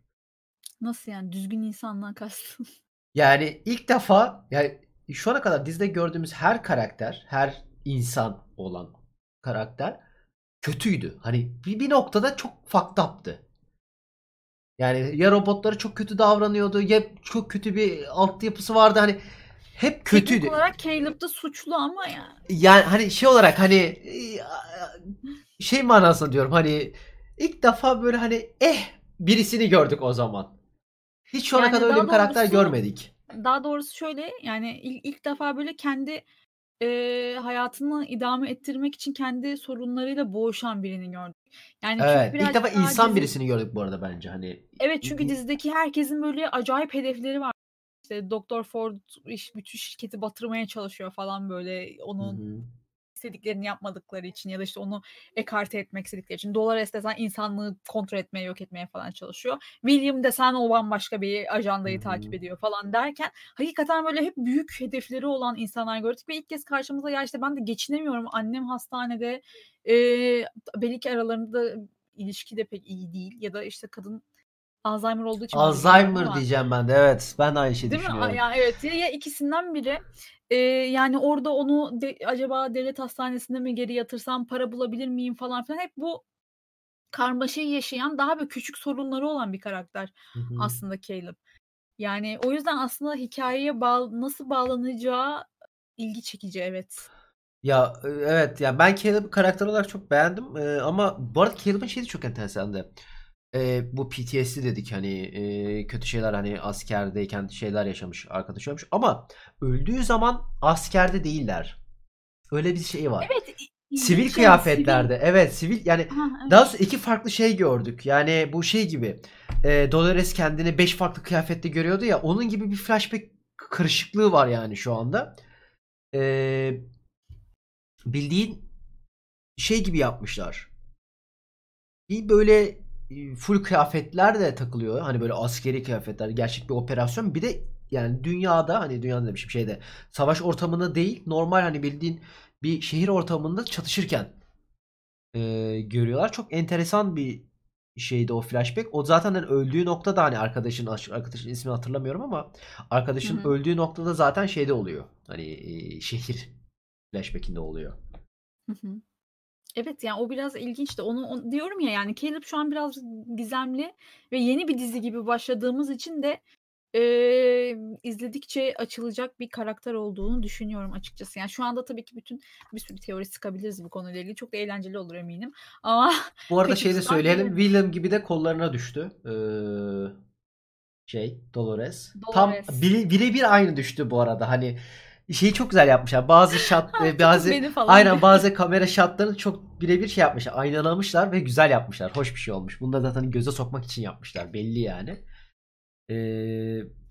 Nasıl yani düzgün insandan kastım? Yani ilk defa yani şu ana kadar dizide gördüğümüz her karakter, her insan olan karakter kötüydü. Hani bir, bir noktada çok fucked up'tı. Yani ya robotları çok kötü davranıyordu ya çok kötü bir altyapısı vardı hani hep kötüydü. Teknik olarak Caleb da suçlu ama ya. Yani hani şey olarak hani şey manasında diyorum hani ilk defa böyle hani eh birisini gördük o zaman. Hiç şu ana Yani kadar öyle bir karakter doğrusu görmedik. Daha doğrusu şöyle yani ilk, ilk defa böyle kendi e, hayatını idame ettirmek için kendi sorunlarıyla boğuşan birini gördük. Yani Evet, ilk defa insan dizi birisini gördük bu arada bence hani. Evet çünkü dizideki herkesin böyle acayip hedefleri var. İşte Doktor Ford iş, bütün şirketi batırmaya çalışıyor falan böyle onun hı. İstediklerini yapmadıkları için ya da işte onu ekarte etmek istedikleri için. Dolores desen insanlığı kontrol etmeye, yok etmeye falan çalışıyor. William desen o bambaşka bir ajandayı takip ediyor falan derken hakikaten böyle hep büyük hedefleri olan insanlar gördük ve ilk kez karşımıza ya işte ben de geçinemiyorum. Annem hastanede e, belki aralarında ilişki de pek iyi değil ya da işte kadın Alzheimer olduğu için mi Alzheimer diyeceğim ben de. Evet, ben de aynı şeyi değil mi? Düşünüyorum. Ya evet ya, ya ikisinden biri. Ee, yani orada onu de- acaba devlet hastanesinde mi geri yatırsam para bulabilir miyim falan filan hep bu karmaşayı yaşayan daha böyle küçük sorunları olan bir karakter Hı hı. aslında Caleb. Yani o yüzden aslında hikayeye bağ nasıl bağlanacağı ilgi çekici evet. Ya e, evet ya ben Caleb'ı karakter olarak çok beğendim Ee, ama bu arada Caleb'ın şeyi de çok enteresandı. Ee, bu PTSD dedik hani e, kötü şeyler hani askerdeyken şeyler yaşamış arkadaş ölmüş ama öldüğü zaman askerde değiller. Öyle bir şey var. Evet Sivil ilginç yani sivil. kıyafetlerde. Evet sivil yani Ha, daha evet. sonra iki farklı şey gördük. Yani bu şey gibi e, Dolores kendini beş farklı kıyafette görüyordu ya onun gibi bir flashback karışıklığı var yani şu anda. Ee, bildiğin şey gibi yapmışlar. Bir böyle e, full kıyafetler de takılıyor. Hani böyle askeri kıyafetler, gerçek bir operasyon. Bir de yani dünyada hani dünyada demişim şeyde savaş ortamında değil normal hani bildiğin bir şehir ortamında çatışırken e, görüyorlar. Çok enteresan bir şeydi o flashback. O zaten hani öldüğü noktada hani arkadaşın arkadaşın ismini hatırlamıyorum ama arkadaşın hı. öldüğü noktada zaten şeyde oluyor. Hani e, şehir flashback'inde oluyor. Hı hı. Evet yani o biraz ilginçti. Onu, onu diyorum ya yani Caleb şu an biraz gizemli ve yeni bir dizi gibi başladığımız için de eee, izledikçe açılacak bir karakter olduğunu düşünüyorum açıkçası. Yani şu anda tabii ki bütün bir sürü teori sıkabiliriz bu konuyla ilgili. Çok da eğlenceli olur eminim. Ama Bu arada şey de söyleyelim. değilim. William gibi de kollarına düştü. Ee, şey Dolores. Tam Dolores. bire- birebir aynı düştü bu arada. Hani şeyi çok güzel yapmışlar. Bazı shot e, bazı aynen bazı kamera shotlarını çok birebir şey yapmışlar. Aynalamışlar ve güzel yapmışlar. Hoş bir şey olmuş. Bunu da zaten göze sokmak için yapmışlar. Belli yani. Ee,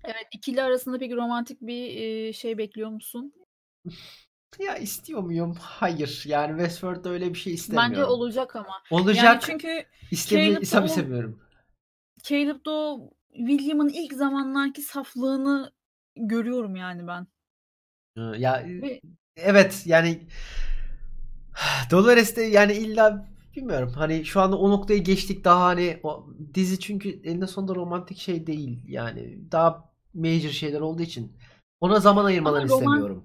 Evet ikili arasında peki romantik bir eee, şey bekliyor musun? ya istiyor muyum? Hayır. Yani Westworld'da öyle bir şey Bence istemiyorum. olacak ama. Yani Olacak. çünkü İstemi istemiyorum. Caleb'da o William'ın ilk zamanlarki saflığını görüyorum yani ben. Ya Ve evet yani Dolores de yani illa bilmiyorum hani şu anda o noktayı geçtik daha hani o dizi çünkü eninde sonunda romantik şey değil yani daha major şeyler olduğu için ona zaman ama ayırmalarını roman istemiyorum.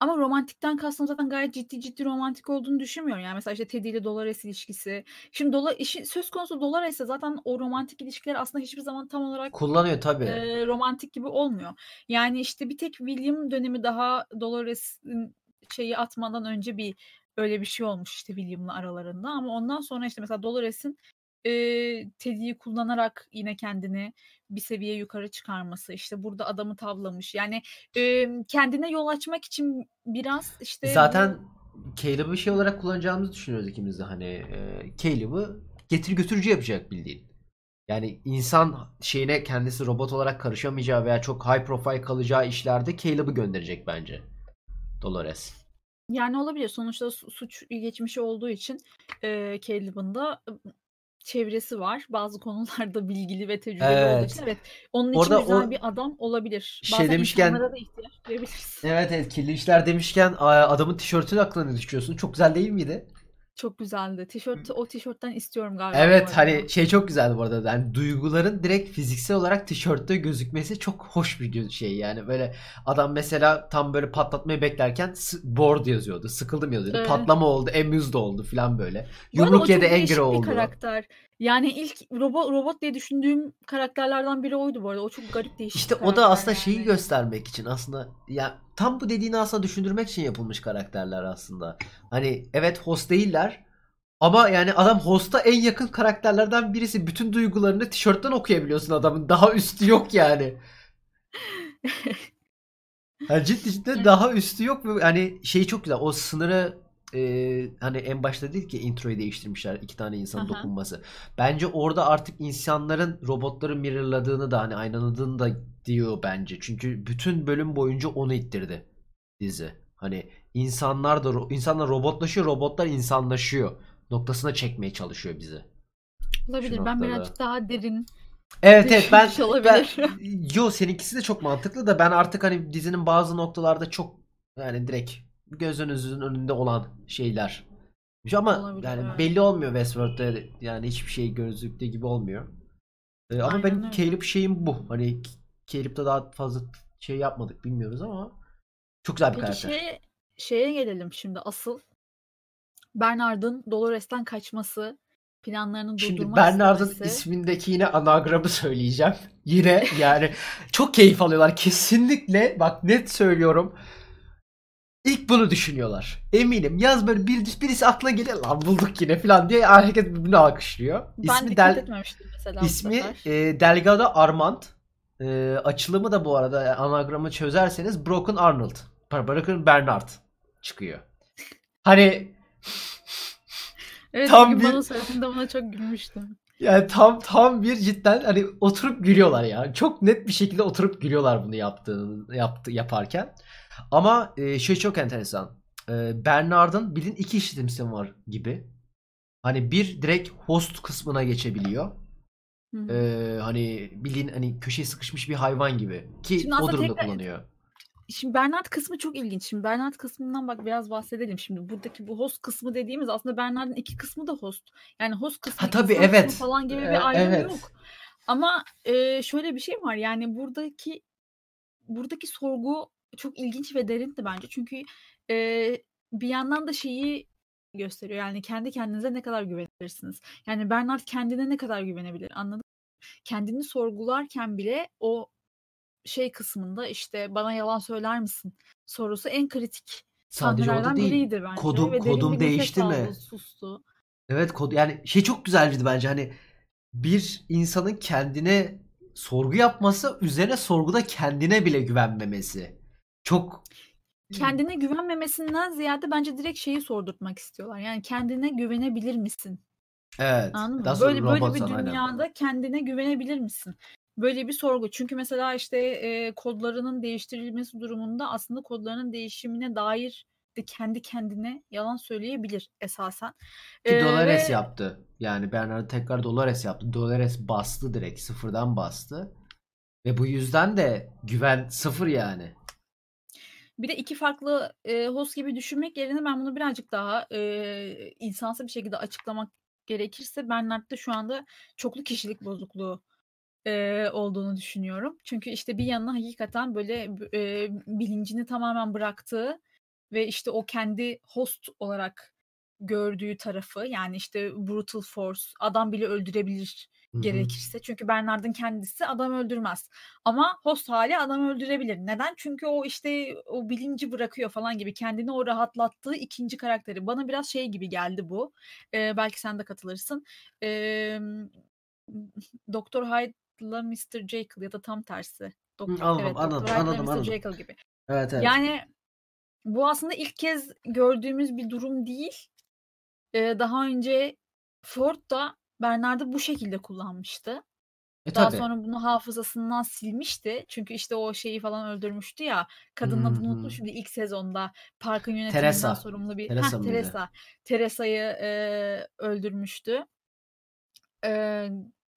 Ama romantikten kastım zaten gayet ciddi ciddi romantik olduğunu düşünmüyorum. Yani mesela işte Teddy ile Dolores ilişkisi. Şimdi Dola, işi, söz konusu Dolores'e zaten o romantik ilişkiler aslında hiçbir zaman tam olarak Kullanıyor tabii. e, romantik gibi olmuyor. Yani işte bir tek William dönemi daha Dolores'in şeyi atmadan önce bir öyle bir şey olmuş işte William'la aralarında ama ondan sonra işte mesela Dolores'in eee, Teddy'yi kullanarak yine kendini bir seviye yukarı çıkarması, işte burada adamı tavlamış. Yani, emm, kendine yol açmak için biraz işte Zaten Caleb'ı şey olarak kullanacağımızı düşünüyoruz ikimiz de hani e, Caleb'ı getir götürücü yapacak bildiğin. Yani insan şeyine kendisi robot olarak karışamayacağı veya çok high profile kalacağı işlerde Caleb'ı gönderecek bence. Dolores. Yani olabilir. Sonuçta su suç geçmişi olduğu için, eee, Caleb'ın da çevresi var. Bazı konularda bilgili ve tecrübeli olduğu için Evet. evet, onun için Orada güzel o bir adam olabilir. şey Bazen demişken da ihtiyaç duyabiliriz. evet evet kirli işler demişken adamın tişörtünü aklına ne düşüyorsun? Çok güzel değil miydi? Çok güzeldi. Tişört o tişörtten istiyorum galiba Evet hani şey çok güzeldi bu arada. Yani duyguların direkt fiziksel olarak tişörtte gözükmesi çok hoş bir şey yani. Böyle adam mesela tam böyle patlatmayı beklerken bored yazıyordu. Sıkıldım yazıyordu. Evet. Patlama oldu, amused oldu falan böyle. Yumruk yedi, angry değişik bir oldu. karakter. Yani ilk robot robot diye düşündüğüm karakterlerden biri oydu bu arada. O çok garip değişik İşte o da aslında şeyi yani. göstermek için aslında ya tam bu dediğini aslında düşündürmek için yapılmış karakterler aslında. Hani evet host değiller ama yani adam host'a en yakın karakterlerden birisi. Bütün duygularını tişörtten okuyabiliyorsun adamın. Daha üstü yok yani. Yani ciddi ciddi daha üstü yok ve hani şey çok güzel. O sınırı e, hani en başta değil ki introyu değiştirmişler iki tane insanın Aha. dokunması. Bence orada artık insanların robotları mirrorladığını da hani aynaladığını da diyor bence. Çünkü bütün bölüm boyunca onu ittirdi dizi. Hani insanlar da insanlar robotlaşıyor, robotlar insanlaşıyor noktasına çekmeye çalışıyor bizi şu Olabilir. Ben noktada. birazcık daha derin Evet evet ben ben yo seninkisi de çok mantıklı da ben artık hani dizinin bazı noktalarda çok yani direkt gözünüzün önünde olan şeyler. Ama Olabilir, yani evet. belli olmuyor Westworld'da yani hiçbir şey gözüktüğü gibi olmuyor. Ee, ama Aynen benim öyle. Caleb şeyim bu. Hani Caleb'da daha fazla şey yapmadık bilmiyoruz ama çok güzel bir Peki karakter. şeye şeye gelelim şimdi asıl. Bernard'ın Dolores'ten kaçması, planlarını Şimdi Bernard'ın istemesi. ismindeki yine anagramı söyleyeceğim. Yine yani çok keyif alıyorlar. Kesinlikle bak net söylüyorum. İlk bunu düşünüyorlar. Eminim. Yaz böyle bir, birisi aklına geliyor lan bulduk yine falan diye herkes birbirini alkışlıyor. Ben İsmi dikkat Del etmemiştim mesela ismi e, Delgado Armand. E, açılımı da bu arada yani anagramı çözerseniz Broken Arnold. Broken Bernard çıkıyor. Hani Evet tam bir bana söylediğinde buna çok gülmüştüm. Yani tam tam bir cidden hani oturup gülüyorlar ya. Çok net bir şekilde oturup gülüyorlar bunu yaptığını yaptı yaparken. Ama e, şey çok enteresan. E, Bernard'ın bilin iki işletim var gibi. Hani bir direkt host kısmına geçebiliyor. Hı hı. E, hani bilin hani köşeye sıkışmış bir hayvan gibi ki Şimdi o aslında durumda tekrar kullanıyor. Şimdi Bernard kısmı çok ilginç. Şimdi Bernard kısmından bak biraz bahsedelim. Şimdi buradaki bu host kısmı dediğimiz aslında Bernard'ın iki kısmı da host. Yani host kısmı, Ha tabii insan kısmı evet. falan gibi E, bir ayrım evet. yok. Ama e, şöyle bir şey var. Yani buradaki buradaki sorgu çok ilginç ve derindi bence. Çünkü e, bir yandan da şeyi gösteriyor. Yani kendi kendinize ne kadar güvenirsiniz. Yani Bernard kendine ne kadar güvenebilir anladın mı? Kendini sorgularken bile o şey kısmında işte bana yalan söyler misin sorusu en kritik Sadece orada değil. biriydi bence Kodum ve kodum değişti mi? aldı, sustu. Evet kod yani şey çok güzeldi bence hani bir insanın kendine sorgu yapması üzerine sorguda kendine bile güvenmemesi. Çok Kendine güvenmemesinden ziyade bence direkt şeyi sordurtmak istiyorlar. Yani kendine güvenebilir misin? evet. Anladın mı? Böyle böyle bir robotsan aynen. dünyada kendine güvenebilir misin? Böyle bir sorgu. Çünkü mesela işte e, kodlarının değiştirilmesi durumunda aslında kodlarının değişimine dair de kendi kendine yalan söyleyebilir esasen. Ki E, Dolores ve yaptı. Yani Bernard tekrar Dolores yaptı. Dolores bastı direkt sıfırdan bastı. Ve bu yüzden de güven sıfır yani. Bir de iki farklı e, host gibi düşünmek yerine ben bunu birazcık daha e, insansı bir şekilde açıklamak gerekirse Bernard'da şu anda çoklu kişilik bozukluğu e, olduğunu düşünüyorum. Çünkü işte bir yanına hakikaten böyle e, bilincini tamamen bıraktığı ve işte o kendi host olarak gördüğü tarafı yani işte brutal force adam bile öldürebilir Hı hı. gerekirse. Çünkü Bernard'ın kendisi adam öldürmez. Ama host hali adam öldürebilir. Neden? Çünkü o işte o bilinci bırakıyor falan gibi. Kendini o rahatlattığı ikinci karakteri. Bana biraz şey gibi geldi bu. Ee, belki sen de katılırsın. Ee, Doktor Hyde'la Mr. Jekyll ya da tam tersi. Doktor, anladım, evet, anladım, Hyde'la anladım, Mr. anladım. Jekyll gibi. Evet evet. Yani bu aslında ilk kez gördüğümüz bir durum değil. Ee, daha önce Ford da Bernard'ı bu şekilde kullanmıştı. E Daha tabii. sonra bunu hafızasından silmişti. Çünkü işte o şeyi falan öldürmüştü ya. Kadının Hı adını unuttum şimdi ilk sezonda. Parkın yönetiminden Teresa. sorumlu bir... Teresa Heh? Teresa. Teresa'yı e, öldürmüştü. E,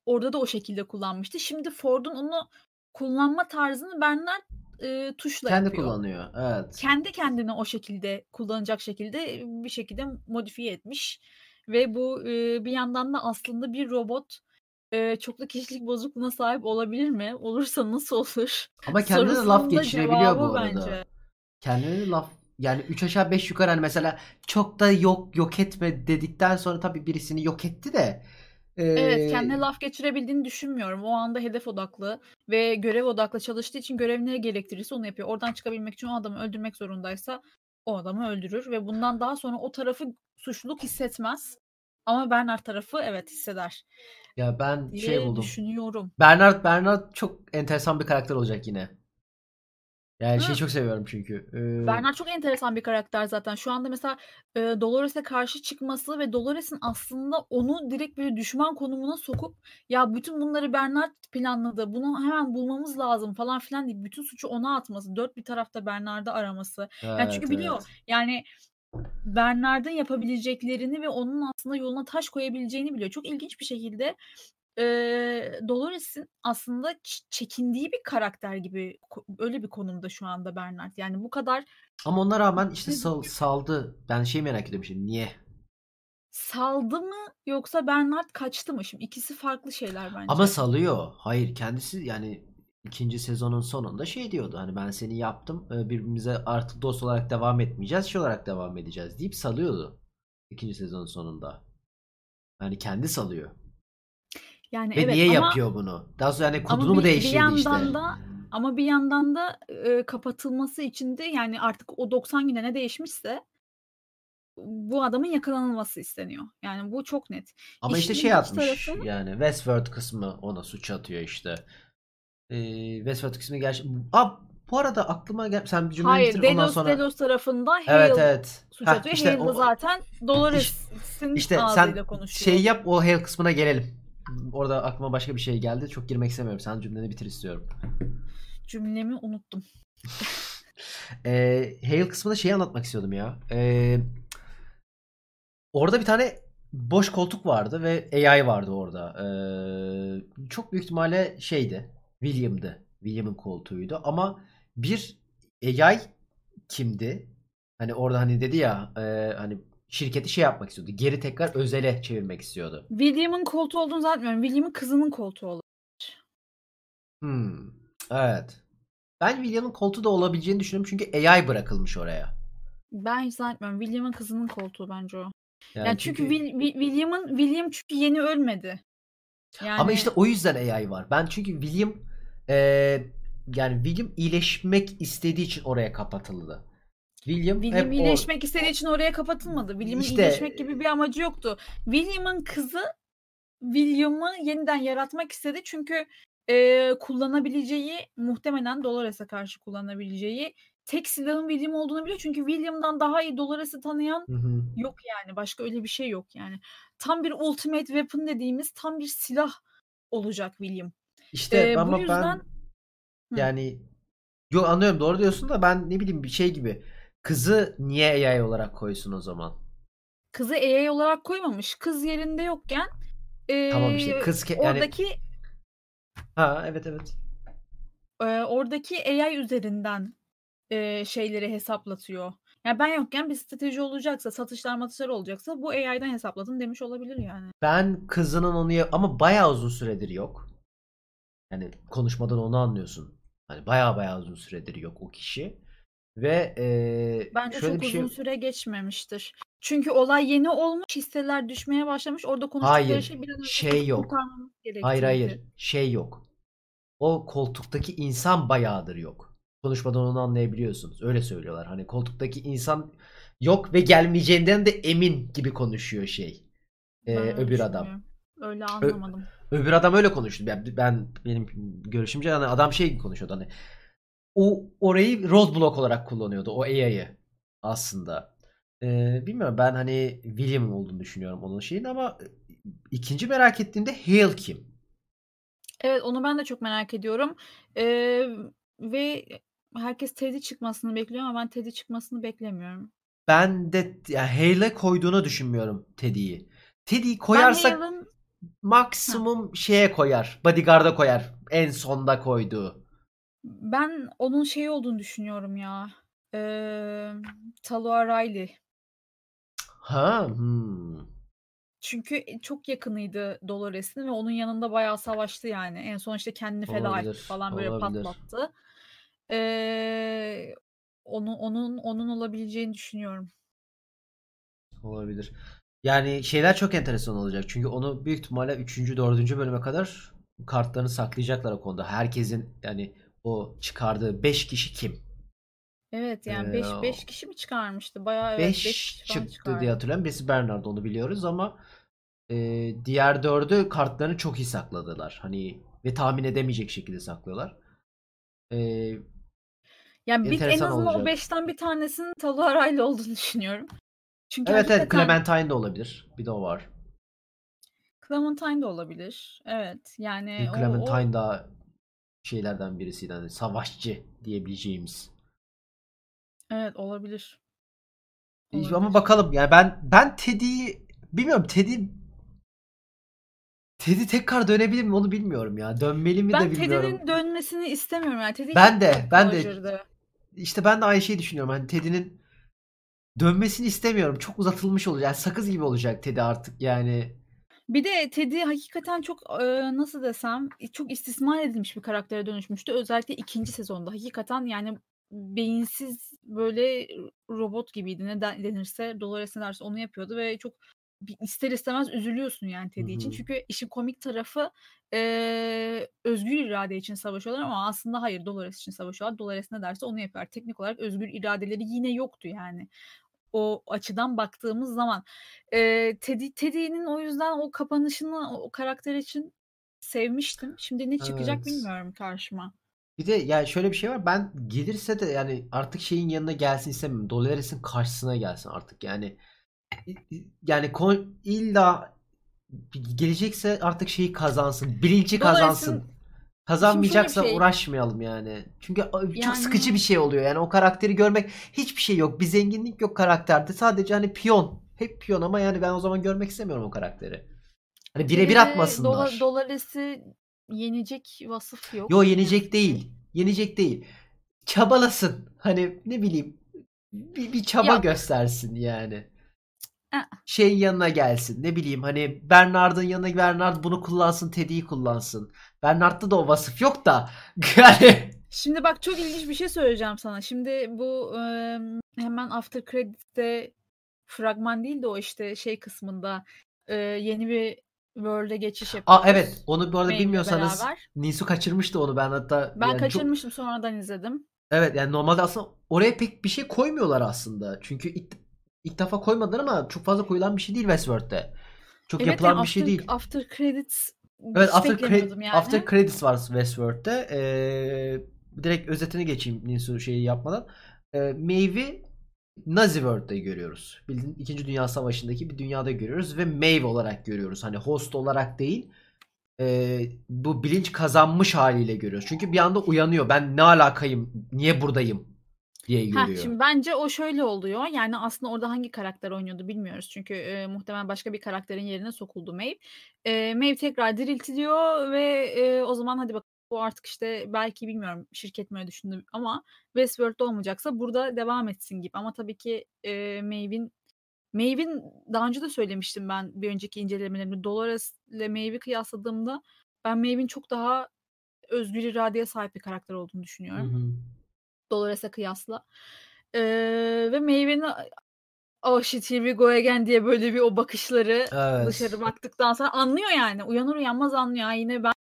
orada da o şekilde kullanmıştı. Şimdi Ford'un onu kullanma tarzını Bernard e, tuşla Kendi yapıyor. kullanıyor. Evet. Kendi kendine o şekilde kullanacak şekilde bir şekilde modifiye etmiş. Ve bu e, bir yandan da aslında bir robot e, çoklu kişilik bozukluğuna sahip olabilir mi? Olursa nasıl olur? Ama kendine de laf geçirebiliyor bu arada. bence. Kendine de laf yani 3 aşağı 5 yukarı hani mesela çok da yok yok etme dedikten sonra tabii birisini yok etti de Evet, kendine laf geçirebildiğini düşünmüyorum. O anda hedef odaklı ve görev odaklı çalıştığı için görev ne gerektirirse onu yapıyor. Oradan çıkabilmek için o adamı öldürmek zorundaysa o adamı öldürür ve bundan daha sonra o tarafı suçluluk hissetmez. Ama Bernard tarafı evet hisseder ya ben diye şey buldum. düşünüyorum. Bernard Bernard çok enteresan bir karakter olacak yine. Yani şeyi Hı. çok seviyorum çünkü. Eee, Bernard çok enteresan bir karakter zaten. Şu anda mesela e, Dolores'e karşı çıkması ve Dolores'in aslında onu direkt böyle düşman konumuna sokup ya bütün bunları Bernard planladı. Bunu hemen bulmamız lazım falan filan deyip bütün suçu ona atması. Dört bir tarafta Bernard'ı araması. Yani çünkü evet, biliyor evet. yani Bernard'ın yapabileceklerini ve onun aslında yoluna taş koyabileceğini biliyor. Çok ilginç bir şekilde e, Dolores'in aslında çekindiği bir karakter gibi öyle bir konumda şu anda Bernard. Yani bu kadar Ama ona rağmen işte sal- saldı. Ben şey merak ediyorum şimdi. Niye? saldı mı yoksa Bernard kaçtı mı? Şimdi ikisi farklı şeyler bence. Ama salıyor. Hayır kendisi yani ikinci sezonun sonunda şey diyordu. Hani ben seni yaptım. Birbirimize artık dost olarak devam etmeyeceğiz. Şey olarak devam edeceğiz deyip salıyordu. İkinci sezonun sonunda. Yani kendi salıyor. Yani Ve evet niye ama yapıyor bunu? Daha sonra yani ama kodunu mu bir, bir değiştirdi yandan işte? da ama bir yandan da e, kapatılması için de yani artık o 90 güne ne değişmişse bu adamın yakalanılması isteniyor. Yani bu çok net. Ama işte İşin şey atmış. tarafı Yani Westworld kısmı ona suç atıyor işte. Ee, Westworld kısmı gerçi... Aa, bu arada aklıma gel... Sen bir cümleyi hayır bitir ondan Delos sonra... Delos tarafında Evet Hale evet. suç Heh, atıyor. işte Hale de o, zaten Dolores'in işte ağzıyla sen konuşuyor. şey yap o Hale kısmına gelelim. Orada aklıma başka bir şey geldi. Çok girmek istemiyorum. Sen cümleni bitir istiyorum. Cümlemi unuttum. Ee, Hale kısmında şeyi anlatmak istiyordum ya. Ee, orada bir tane boş koltuk vardı ve AI vardı orada. Ee, çok büyük ihtimalle şeydi. William'dı. William'ın koltuğuydu. Ama bir AI kimdi? Hani orada hani dedi ya e, hani şirketi şey yapmak istiyordu. Geri tekrar özele çevirmek istiyordu. William'ın koltuğu olduğunu zannetmiyorum. William'ın kızının koltuğu olur. Hmm, evet. Ben William'ın koltuğu da olabileceğini düşünüyorum çünkü AI bırakılmış oraya. Ben hiç zannetmiyorum. William'ın kızının koltuğu bence o. Yani Yani çünkü çünkü Will- Will- William'ın William çünkü yeni ölmedi. ama Yani işte o yüzden AI var. Ben çünkü William e, yani William iyileşmek istediği için oraya kapatıldı. William William hep iyileşmek istediği için oraya kapatılmadı. William'ın işte iyileşmek gibi bir amacı yoktu. William'ın kızı William'ı yeniden yaratmak istedi çünkü e, kullanabileceği muhtemelen Dolores'e karşı kullanabileceği tek silahın William olduğunu biliyor. Çünkü William'dan daha iyi Dolores'i tanıyan Hı hı. yok yani. Başka öyle bir şey yok yani. Tam bir ultimate weapon dediğimiz tam bir silah olacak William. İşte E, bu ama yüzden ben yani yo anlıyorum doğru diyorsun da ben ne bileyim bir şey gibi kızı niye AI olarak koysun o zaman? kızı AI olarak koymamış. Kız yerinde yokken Tamam işte e, kız ke- yani oradaki ha evet evet. e, oradaki AI üzerinden e, şeyleri hesaplatıyor. Yani ben yokken bir strateji olacaksa, satışlar matışlar olacaksa bu AI'den hesapladım demiş olabilir yani. Ben kızının onu ya- ama bayağı uzun süredir yok. Yani konuşmadan onu anlıyorsun. Hani bayağı bayağı uzun süredir yok o kişi. Ve eee, Bence şöyle çok bir şey uzun süre geçmemiştir. Çünkü olay yeni olmuş, hisseler düşmeye başlamış. Orada konuştukları Hayır, şey bir an önce şey yok. kurtarmamız Hayır hayır, gerektiğiydi. şey yok. O koltuktaki insan bayağıdır yok. Konuşmadan onu anlayabiliyorsunuz. Öyle söylüyorlar. Hani koltuktaki insan yok ve gelmeyeceğinden de emin gibi konuşuyor şey. Ee, Ben öyle öbür adam. düşünmüyorum. Öyle Ö- anlamadım. öbür adam öyle konuştu. Ben, ben benim görüşümce hani adam şey konuşuyordu hani o orayı roadblock olarak kullanıyordu o AI'yı aslında. Ee, bilmiyorum ben hani William olduğunu düşünüyorum onun şeyin ama ikinci merak ettiğimde Hale kim? Evet, onu ben de çok merak ediyorum. Eee, ve herkes Teddy çıkmasını bekliyor ama ben Teddy çıkmasını beklemiyorum. Ben de ya Hale'e koyduğunu düşünmüyorum Teddy'yi. Teddy'yi koyarsak maksimum şeye koyar. Bodyguard'a koyar. En sonda koyduğu. Ben onun şey olduğunu düşünüyorum ya. Eee Tallulah Riley. Ha, hmm. Çünkü e, çok yakınıydı Dolores'in ve onun yanında bayağı savaştı yani. En son işte kendini feda etti falan böyle olabilir. patlattı. Eee onu onun onun olabileceğini düşünüyorum. Olabilir. Yani şeyler çok enteresan olacak. Çünkü onu büyük ihtimalle 3. 4. bölüme kadar kartlarını saklayacaklar o konuda. Herkesin yani o çıkardığı 5 kişi kim? Evet yani 5 Ee, 5 kişi mi çıkarmıştı? Bayağı evet 5 5 kişi falan çıktı diye çıkardı. hatırlıyorum. Birisi Bernard onu biliyoruz ama e, diğer dördü kartlarını çok iyi sakladılar. Hani ve tahmin edemeyecek şekilde saklıyorlar. E, Yani bir, en azından o olacak. 5'ten bir tanesinin Riley olduğunu düşünüyorum. Çünkü Evet evet Clementine de olabilir. Bir de o var. Clementine de olabilir. Evet yani Bir o, o Clementine daha şeylerden birisiydi. Hani savaşçı diyebileceğimiz. evet olabilir. İyi, Ama Olabilir. bakalım yani ben ben Teddy'yi bilmiyorum Teddy Teddy tekrar dönebilir mi onu bilmiyorum ya. Dönmeli mi de Ben bilmiyorum. Teddy'nin dönmesini istemiyorum yani. Teddy Ben de ben de işte ben de aynı şeyi düşünüyorum. Hani Teddy'nin dönmesini istemiyorum. Çok uzatılmış olacak. Yani sakız gibi olacak Teddy artık yani. Bir de Teddy hakikaten çok e, nasıl desem çok istismar edilmiş bir karaktere dönüşmüştü. Özellikle ikinci sezonda. Hakikaten yani beyinsiz böyle robot gibiydi. Ne de- denirse Dolores ne derse onu yapıyordu ve çok ister istemez üzülüyorsun yani Teddy için. hı. Çünkü işin komik tarafı e, özgür irade için savaşıyorlar ama aslında hayır Dolores için savaşıyorlar. Dolores ne derse onu yapıyor. Teknik olarak özgür iradeleri yine yoktu yani o açıdan baktığımız zaman. Eee, Teddy Teddy'nin o yüzden o kapanışını o karakter için sevmiştim. Şimdi ne çıkacak Evet. bilmiyorum karşıma. Bir de yani şöyle bir şey var. Ben gelirse de yani artık şeyin yanına gelsin istemiyorum. Dolores'in karşısına gelsin artık. Yani yani kon- illa gelecekse artık şeyi kazansın. Bilinci kazansın. Dolores'in şimdi şöyle bir Kazanmayacaksa şey uğraşmayalım yani. Çünkü çok yani sıkıcı bir şey oluyor. Yani o karakteri görmek hiçbir şey yok. Bir zenginlik yok karakterde. Sadece hani piyon. Hep piyon ama yani ben o zaman görmek istemiyorum o karakteri. Hani birebir Teddy'de Dola, atmasınlar. Dolores'i yenecek vasıf yok. Yo yenecek değil. Yenecek değil. Çabalasın. Hani ne bileyim bir, bir çaba Ya göstersin yani. Şeyin yanına gelsin. Ne bileyim hani Bernard'ın yanına Bernard bunu kullansın, Teddy'yi kullansın. Bernard'da da o vasıf yok da yani Şimdi bak çok ilginç bir şey söyleyeceğim sana. Şimdi bu hemen after credit'te fragman değil de o işte şey kısmında yeni bir world'e geçiş Aa evet yapıyoruz. onu bu arada Maeve'le bilmiyorsanız beraber. Nisu kaçırmıştı onu ben hatta Ben yani çok kaçırmıştım sonradan izledim. evet yani normalde aslında oraya pek bir şey koymuyorlar aslında. Çünkü ilk, ilk defa koymadılar ama çok fazla koyulan bir şey değil Westworld'de. Çok Evet yani yapılan bir şey after, değil. after credits Evet hiç After, Cre- yani. After Credits var Westworld'de. Ee, direkt özetini geçeyim Nisu şeyi yapmadan. Ee, Maeve'i Nazi World'de görüyoruz. Bildiğin 2. Dünya Savaşı'ndaki bir dünyada görüyoruz ve Maeve olarak görüyoruz. Hani host olarak değil. ee, bu bilinç kazanmış haliyle görüyoruz. Çünkü bir anda uyanıyor. Ben ne alakayım? Niye buradayım? Diye Heh, görüyor. şimdi bence o şöyle oluyor. Yani aslında orada hangi karakter oynuyordu bilmiyoruz. Çünkü e, muhtemelen başka bir karakterin yerine sokuldu Maeve. E, Maeve tekrar diriltiliyor ve e, o zaman hadi bak bu artık işte belki bilmiyorum şirket mi öyle düşündü ama Westworld'da olmayacaksa burada devam etsin gibi. Ama tabii ki e, Maeve'in Maeve'in daha önce de söylemiştim ben bir önceki incelemelerimde. Dolores ile Maeve'i kıyasladığımda ben Maeve'in çok daha özgür iradeye sahip bir karakter olduğunu Hı düşünüyorum. hı. Dolores'e kıyasla. Eee, ve Maeve'nin "Oh shit, here we go again" diye böyle bir o bakışları Evet. dışarı baktıktan sonra anlıyor yani. Uyanır uyanmaz anlıyor. "Ha, yine ben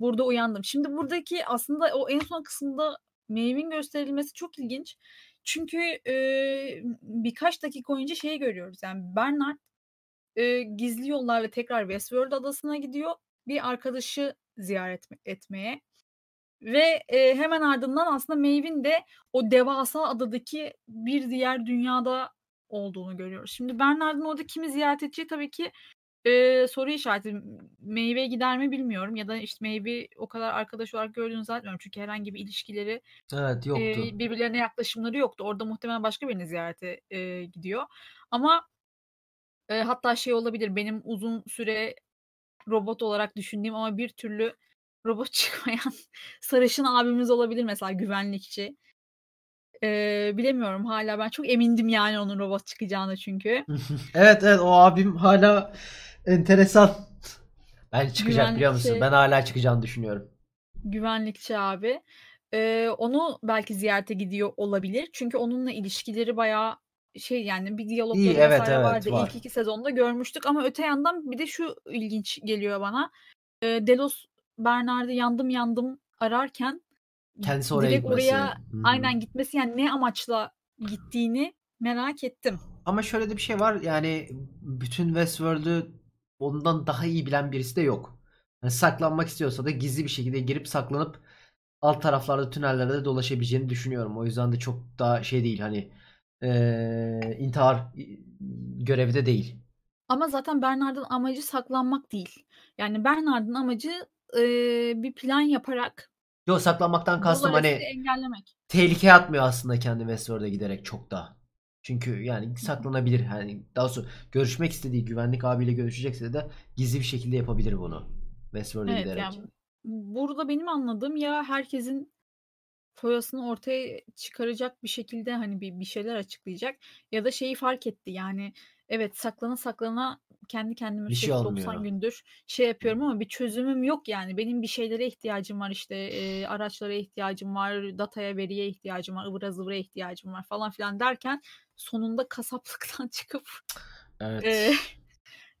burada uyandım." Şimdi buradaki aslında o en son kısımda Maeve'nin gösterilmesi çok ilginç. Çünkü, eee, birkaç dakika önce şeyi görüyoruz, yani Bernard, eee, gizli yollarla tekrar Westworld adasına gidiyor bir arkadaşı ziyaret etmeye ve, eee, hemen ardından aslında Maeve'in de o devasa adadaki bir diğer dünyada olduğunu görüyoruz. Şimdi Bernard'ın orada kimi ziyaret edeceği tabii ki, eee, soru işareti. M Maeve gider mi bilmiyorum ya da, işte, Maeve o kadar arkadaş olarak gördüğünü zannetmiyorum. Çünkü herhangi bir ilişkileri, Evet, yoktu. eee, birbirlerine yaklaşımları yoktu. Orada muhtemelen başka birini ziyarete, eee, gidiyor ama eee, hatta şey olabilir, benim uzun süre robot olarak düşündüğüm ama bir türlü robot çıkmayan sarışın abimiz olabilir mesela güvenlikçi. Eee, bilemiyorum hâlâ ben çok emindim yani onun robot çıkacağına çünkü. Evet, evet o abim hâlâ enteresan. Bence çıkacak biliyor musun? Güvenlikçi Ben hâlâ çıkacağını düşünüyorum. Güvenlikçi abi. Eee, onu belki ziyarete gidiyor olabilir. Çünkü onunla ilişkileri bayağı şey yani bir İyi, diyalogları evet, vs. evet, vardı. İlk var. 2 sezonda görmüştük ama öte yandan bir de şu ilginç geliyor bana. Eee, Delos Bernard'ı yandım yandım ararken Kendisi oraya direkt gitmesi. oraya hı. aynen gitmesi yani ne amaçla gittiğini merak ettim. Ama şöyle de bir şey var yani bütün Westworld'ü ondan daha iyi bilen birisi de yok. Yani saklanmak istiyorsa da gizli bir şekilde girip saklanıp alt taraflarda tünellerde de dolaşabileceğini düşünüyorum. O yüzden de çok daha şey değil hani eee intihar görevi de değil. Ama zaten Bernard'ın amacı saklanmak değil. Yani Bernard'ın amacı, eee, bir plan yaparak Yo saklanmaktan kastım hani engellemek. tehlikeye atmıyor aslında kendini Westworld'a giderek çok da. Çünkü yani saklanabilir. Hani daha doğrusu görüşmek istediği güvenlik abiyle görüşecekse de gizli bir şekilde yapabilir bunu. Westworld'a Evet, giderek. yani burada benim anladığım ya herkesin foyasını ortaya çıkaracak bir şekilde hani bir bir şeyler açıklayacak ya da şeyi fark etti yani evet saklana saklana kendi kendime Bir şey sürekli 90 olmuyor. gündür şey yapıyorum ama bir çözümüm yok yani. Benim bir şeylere ihtiyacım var işte, eee, araçlara ihtiyacım var, dataya, veriye ihtiyacım var, ıvıra zıvıra ihtiyacım var falan filan derken sonunda kasaplıktan çıkıp Evet. eee,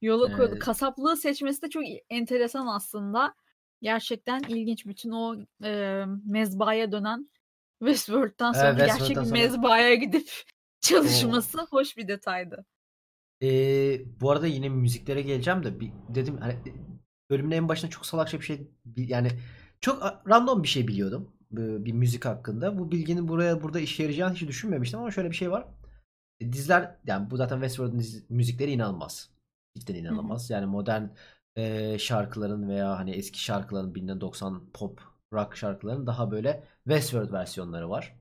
yola koyuldu. Eee Kasaplığı seçmesi de çok enteresan aslında. Gerçekten ilginç. Bütün o, eee, mezbahaya dönen Westworld'dan Evet, sonra gerçek Westworld'dan bir sonra mezbahaya gidip çalışması hoş bir detaydı. Eee, bu arada yine müziklere geleceğim de bir dedim hani bölümün en başında çok salakça bir şey bi yani çok a random bir şey biliyordum, bir müzik hakkında. Bu bilginin buraya burada işe yarayacağını hiç düşünmemiştim ama şöyle bir şey var. E, diziler yani bu zaten Westworld'un dizi müzikleri inanılmaz. Cidden Hı hı. inanılmaz. Yani modern, eee, şarkıların veya hani eski şarkıların bilinen 90 pop, rock şarkıların daha böyle Westworld versiyonları var.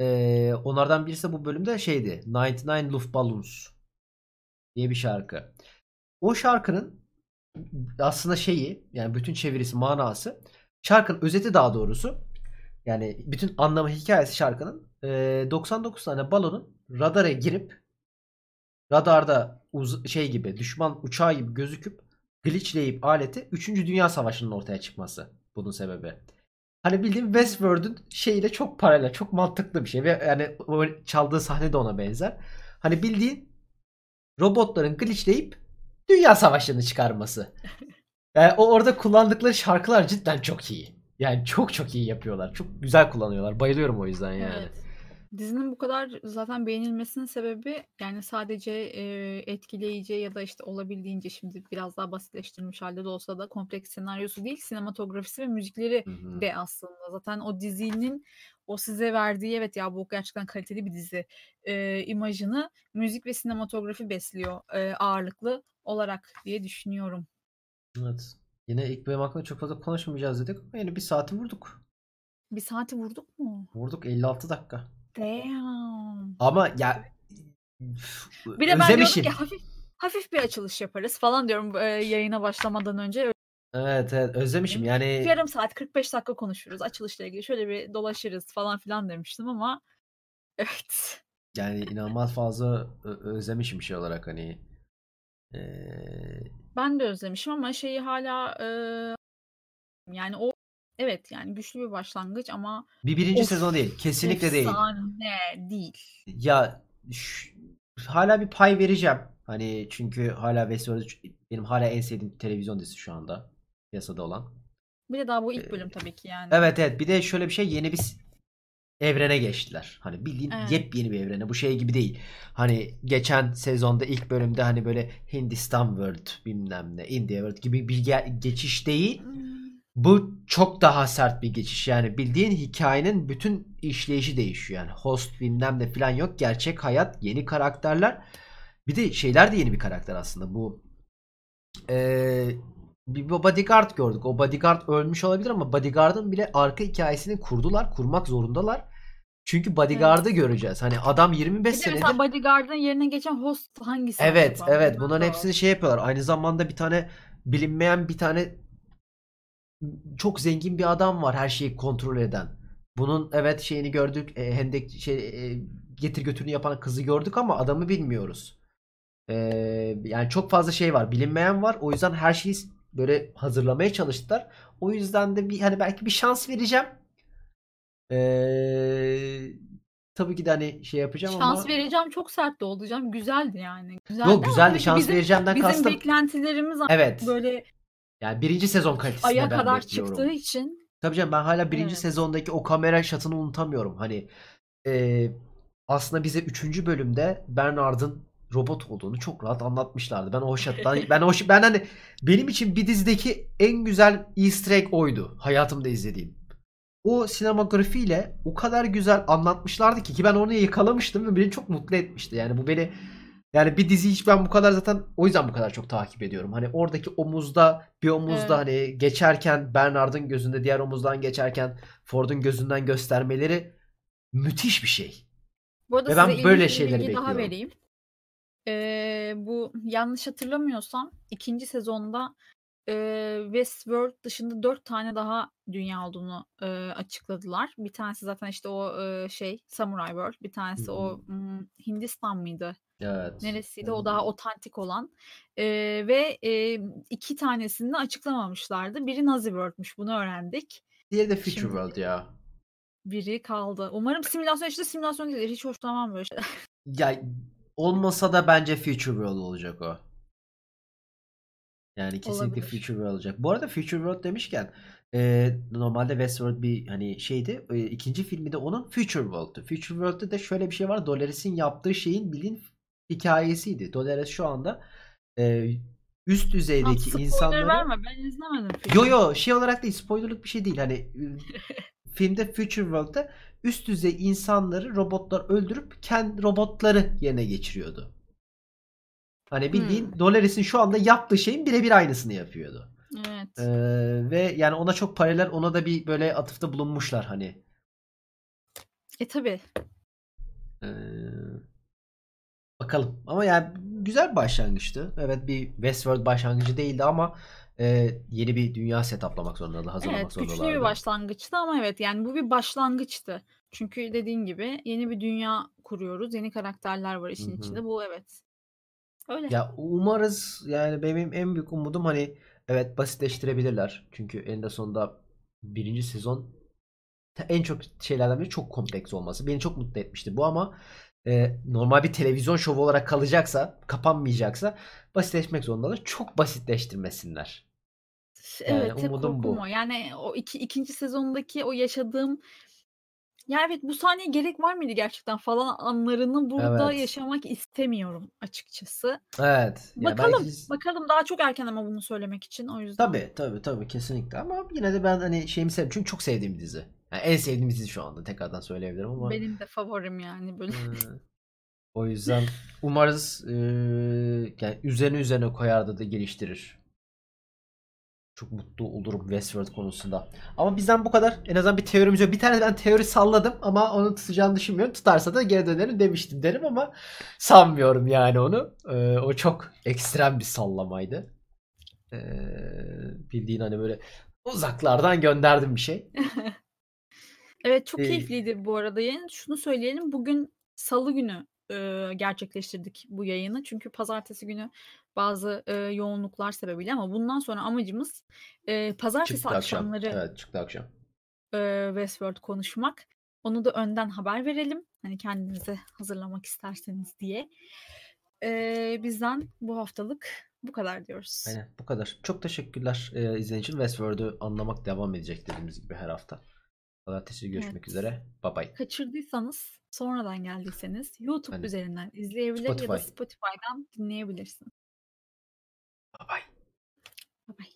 Eee, onlardan birisi de bu bölümde şeydi, 99 Luftballons diye bir şarkı. O şarkının aslında şeyi yani bütün çevirisi, manası şarkının özeti daha doğrusu yani bütün anlamı, hikâyesi şarkının eee, 99 tane balonun radara girip radarda uz şey gibi düşman uçağı gibi gözüküp glitchleyip aleti 3. Dünya Savaşı'nın ortaya çıkması bunun sebebi. Hani bildiğin Hımm. Westworld'ün şeyiyle çok paralel, çok mantıklı bir şey ve yani çaldığı sahne de ona benzer. Hani bildiğin robotların glitchleyip Dünya Savaşı'nı çıkarması. Yani o orada kullandıkları şarkılar cidden çok iyi. Yani çok çok iyi yapıyorlar. Çok güzel kullanıyorlar. Bayılıyorum o yüzden yani. Evet. Dizinin bu kadar zaten beğenilmesinin sebebi yani sadece, eee, etkileyici ya da işte olabildiğince şimdi biraz daha basitleştirilmiş hâlde de olsa da kompleks senaryosu değil, sinematografisi ve müzikleri Hı hı. de aslında. Zaten o dizinin o size verdiği evet ya bu gerçekten kaliteli bir dizi, eee, imajını müzik ve sinematografi besliyor, eee, ağırlıklı olarak diye düşünüyorum. Evet. Yine ilk bölüm hakkında çok fazla konuşmayacağız dedik ama yine 1 saati vurduk. 1 saati vurduk mu? Vurduk 56 dakika. Damn! Ama ya Bir de ben diyordum ki hafif hafif bir açılış yaparız falan diyorum, eee, yayına başlamadan önce. Evet, evet özlemişim yani. Yarım saat 45 dakika konuşuruz açılışla ilgili şöyle bir dolaşırız falan filan demiştim ama evet. Yani inanılmaz fazla ö özlemişim şey olarak hani. Eee Ben de özlemişim ama şeyi hâlâ, eee, yani o Evet, yani güçlü bir başlangıç ama Bir 1. of sezon değil. Kesinlikle değil. efsane değil. Ya ş- hala bir pay vereceğim. Hani çünkü hala Westworld benim hala en sevdiğim televizyon dizisi şu anda piyasada olan. Bir de daha bu ilk Ee, bölüm tabii ki yani. Evet evet bir de şöyle bir şey yeni bir evrene geçtiler. Hani bildiğin Evet. yepyeni bir evrene. Bu şey gibi değil. Hani geçen sezonda ilk bölümde hani böyle Hindistan World bilmem ne India World gibi bir ge- geçiş değil. Hmm. Bu çok daha sert bir geçiş. Yani bildiğin hikayenin bütün işleyişi değişiyor. Yani host bilmem ne falan yok. Gerçek hayat, yeni karakterler. Bir de şeyler de yeni bir karakter aslında. Bu eee, bir bodyguard gördük. O bodyguard ölmüş olabilir ama bodyguard'ın bile arka hikayesini kurdular. Kurmak zorundalar. Çünkü bodyguard'ı göreceğiz. Hani adam 25 Bir senedir mesela Bodyguard'ın yerine geçen host hangisi Evet, acaba? evet. Bunlar Bunların hepsini şey yapıyorlar. Aynı zamanda bir tane bilinmeyen bir tane çok zengin bir adam var her şeyi kontrol eden. Bunun evet şeyini gördük. E, hendek şey e, getir götürünü yapan kızı gördük ama adamı bilmiyoruz. E, yani çok fazla şey var. Bilinmeyen var. O yüzden her şeyi böyle hazırlamaya çalıştılar. O yüzden de bir hani belki bir şans vereceğim. E, tabii ki de hani şey yapacağım Şans ama vereceğim çok sert de olacağım. Güzeldi yani. Güzeldi Yok güzeldi. Şans bizim, vereceğimden bizim kastım. beklentilerimiz Evet. böyle Yani birinci sezon kalitesinde aya ben kadar bekliyorum. çıktığı için Tabii canım ben hala birinci evet. sezondaki o kamera şatını unutamıyorum. Hani e, aslında bize üçüncü bölümde Bernard'ın robot olduğunu çok rahat anlatmışlardı. Ben o şattan ben o ben hani benim için bir dizideki en güzel Easter egg oydu hayatımda izlediğim. O sinematografiyle o kadar güzel anlatmışlardı ki ki ben onu yakalamıştım ve beni çok mutlu etmişti. Yani bu beni yani bir dizi hiç ben bu kadar zaten o yüzden bu kadar çok takip ediyorum. Hani oradaki omuzda bir omuzda Evet. hani geçerken Bernard'ın gözünde diğer omuzdan geçerken Ford'un gözünden göstermeleri müthiş bir şey. Bu arada Ve ben böyle bir şeyleri daha bekliyorum. vereyim. Ee, bu yanlış hatırlamıyorsam ikinci sezonda e, Westworld dışında dört tane daha dünya olduğunu e, açıkladılar. Bir tanesi zaten işte o e, şey Samurai World. Bir tanesi Hı o hmm, Hindistan mıydı? Evet. Neresiydi? O daha otantik olan. Ee, ve e, iki tanesini de açıklamamışlardı. Biri Nazi World'muş. Bunu öğrendik. Diğeri de Future Şimdi World ya. biri kaldı. Umarım simülasyon işte simülasyon değildir. Hiç hoşlanmam böyle şeyler. Ya olmasa da bence Future World olacak o. Yani kesinlikle Olabilir. Future World olacak. Bu arada Future World demişken e, normalde Westworld bir hani şeydi. E, ikinci filmi de onun Future World'tu. Future World'te de şöyle bir şey var. Dolores'in yaptığı şeyin bilin hikayesiydi. Dolores şu anda e, üst düzeydeki spoiler insanları verme. Ben izlemedim Yo filmi. yo şey olarak değil spoilerlık bir şey değil. Hani filmde Future World'da üst düzey insanları robotlar öldürüp kendi robotları yerine geçiriyordu. Hani bildiğin Hmm. Dolores'in şu anda yaptığı şeyin birebir aynısını yapıyordu. Evet. Ee, ve yani ona çok paralel ona da bir böyle atıfta bulunmuşlar hani. E tabi. Ee, bakalım. Ama yani güzel bir başlangıçtı. Evet bir Westworld başlangıcı değildi ama e, yeni bir dünya setup'lamak zorundalardı, hazırlamak Evet güçlü bir zorundalardı. başlangıçtı ama evet yani bu bir başlangıçtı. Çünkü dediğin gibi yeni bir dünya kuruyoruz. Yeni karakterler var Hı işin hı. içinde. Bu evet. Öyle. Ya umarız yani benim en büyük umudum hani evet basitleştirebilirler. Çünkü eninde sonunda birinci sezon en çok şeylerden biri çok kompleks olması. Beni çok mutlu etmişti bu ama e, normal bir televizyon şovu olarak kalacaksa, kapanmayacaksa basitleşmek zorundalar. Çok basitleştirmesinler. Yani Evet tek umudum bu. o. Yani o iki, ikinci sezondaki o yaşadığım ya evet bu sahneye gerek var mıydı gerçekten falan anlarını burada Evet. yaşamak istemiyorum açıkçası. Evet. Bakalım. belki Bakalım daha çok erken ama bunu söylemek için o yüzden. tabii tabii tabii kesinlikle ama yine de ben hani şeyimi seviyorum. Çünkü çok sevdiğim dizi. Yani en sevdiğim dizi şu anda tekrardan söyleyebilirim ama Benim de favorim yani böyle. Ee, o yüzden umarız eee, yani üzerine üzerine koyar da, da geliştirir. Çok mutlu olurum Westworld konusunda. Ama bizden bu kadar. En azından bir teorimiz yok. Bir tane ben teori salladım ama onu tutacağını düşünmüyorum. Tutarsa da geri dönerim demiştim derim ama sanmıyorum yani onu. Ee, o çok ekstrem bir sallamaydı. Ee, bildiğin hani böyle uzaklardan gönderdim bir şey. Evet çok keyifliydi bu arada yayın. Şunu söyleyelim bugün salı günü eee, gerçekleştirdik bu yayını. Çünkü pazartesi günü bazı, eee, yoğunluklar sebebiyle ama bundan sonra amacımız, eee, pazartesi Çıktı akşam. akşamları Evet, çıktı akşam. eee, Westworld konuşmak. Onu da önden haber verelim. Hani kendinizi hazırlamak isterseniz diye. Eee, bizden bu haftalık bu kadar diyoruz. Aynen bu kadar. Çok teşekkürler eee, izlediğiniz için. Westworld'u anlamak devam edecek dediğimiz gibi her hafta. Pazartesi görüşmek Evet. üzere. Bye bye. Kaçırdıysanız, sonradan geldiyseniz YouTube Aynen. üzerinden izleyebilir ya da Spotify. Spotify'dan dinleyebilirsiniz. Bye bye. Bye bye.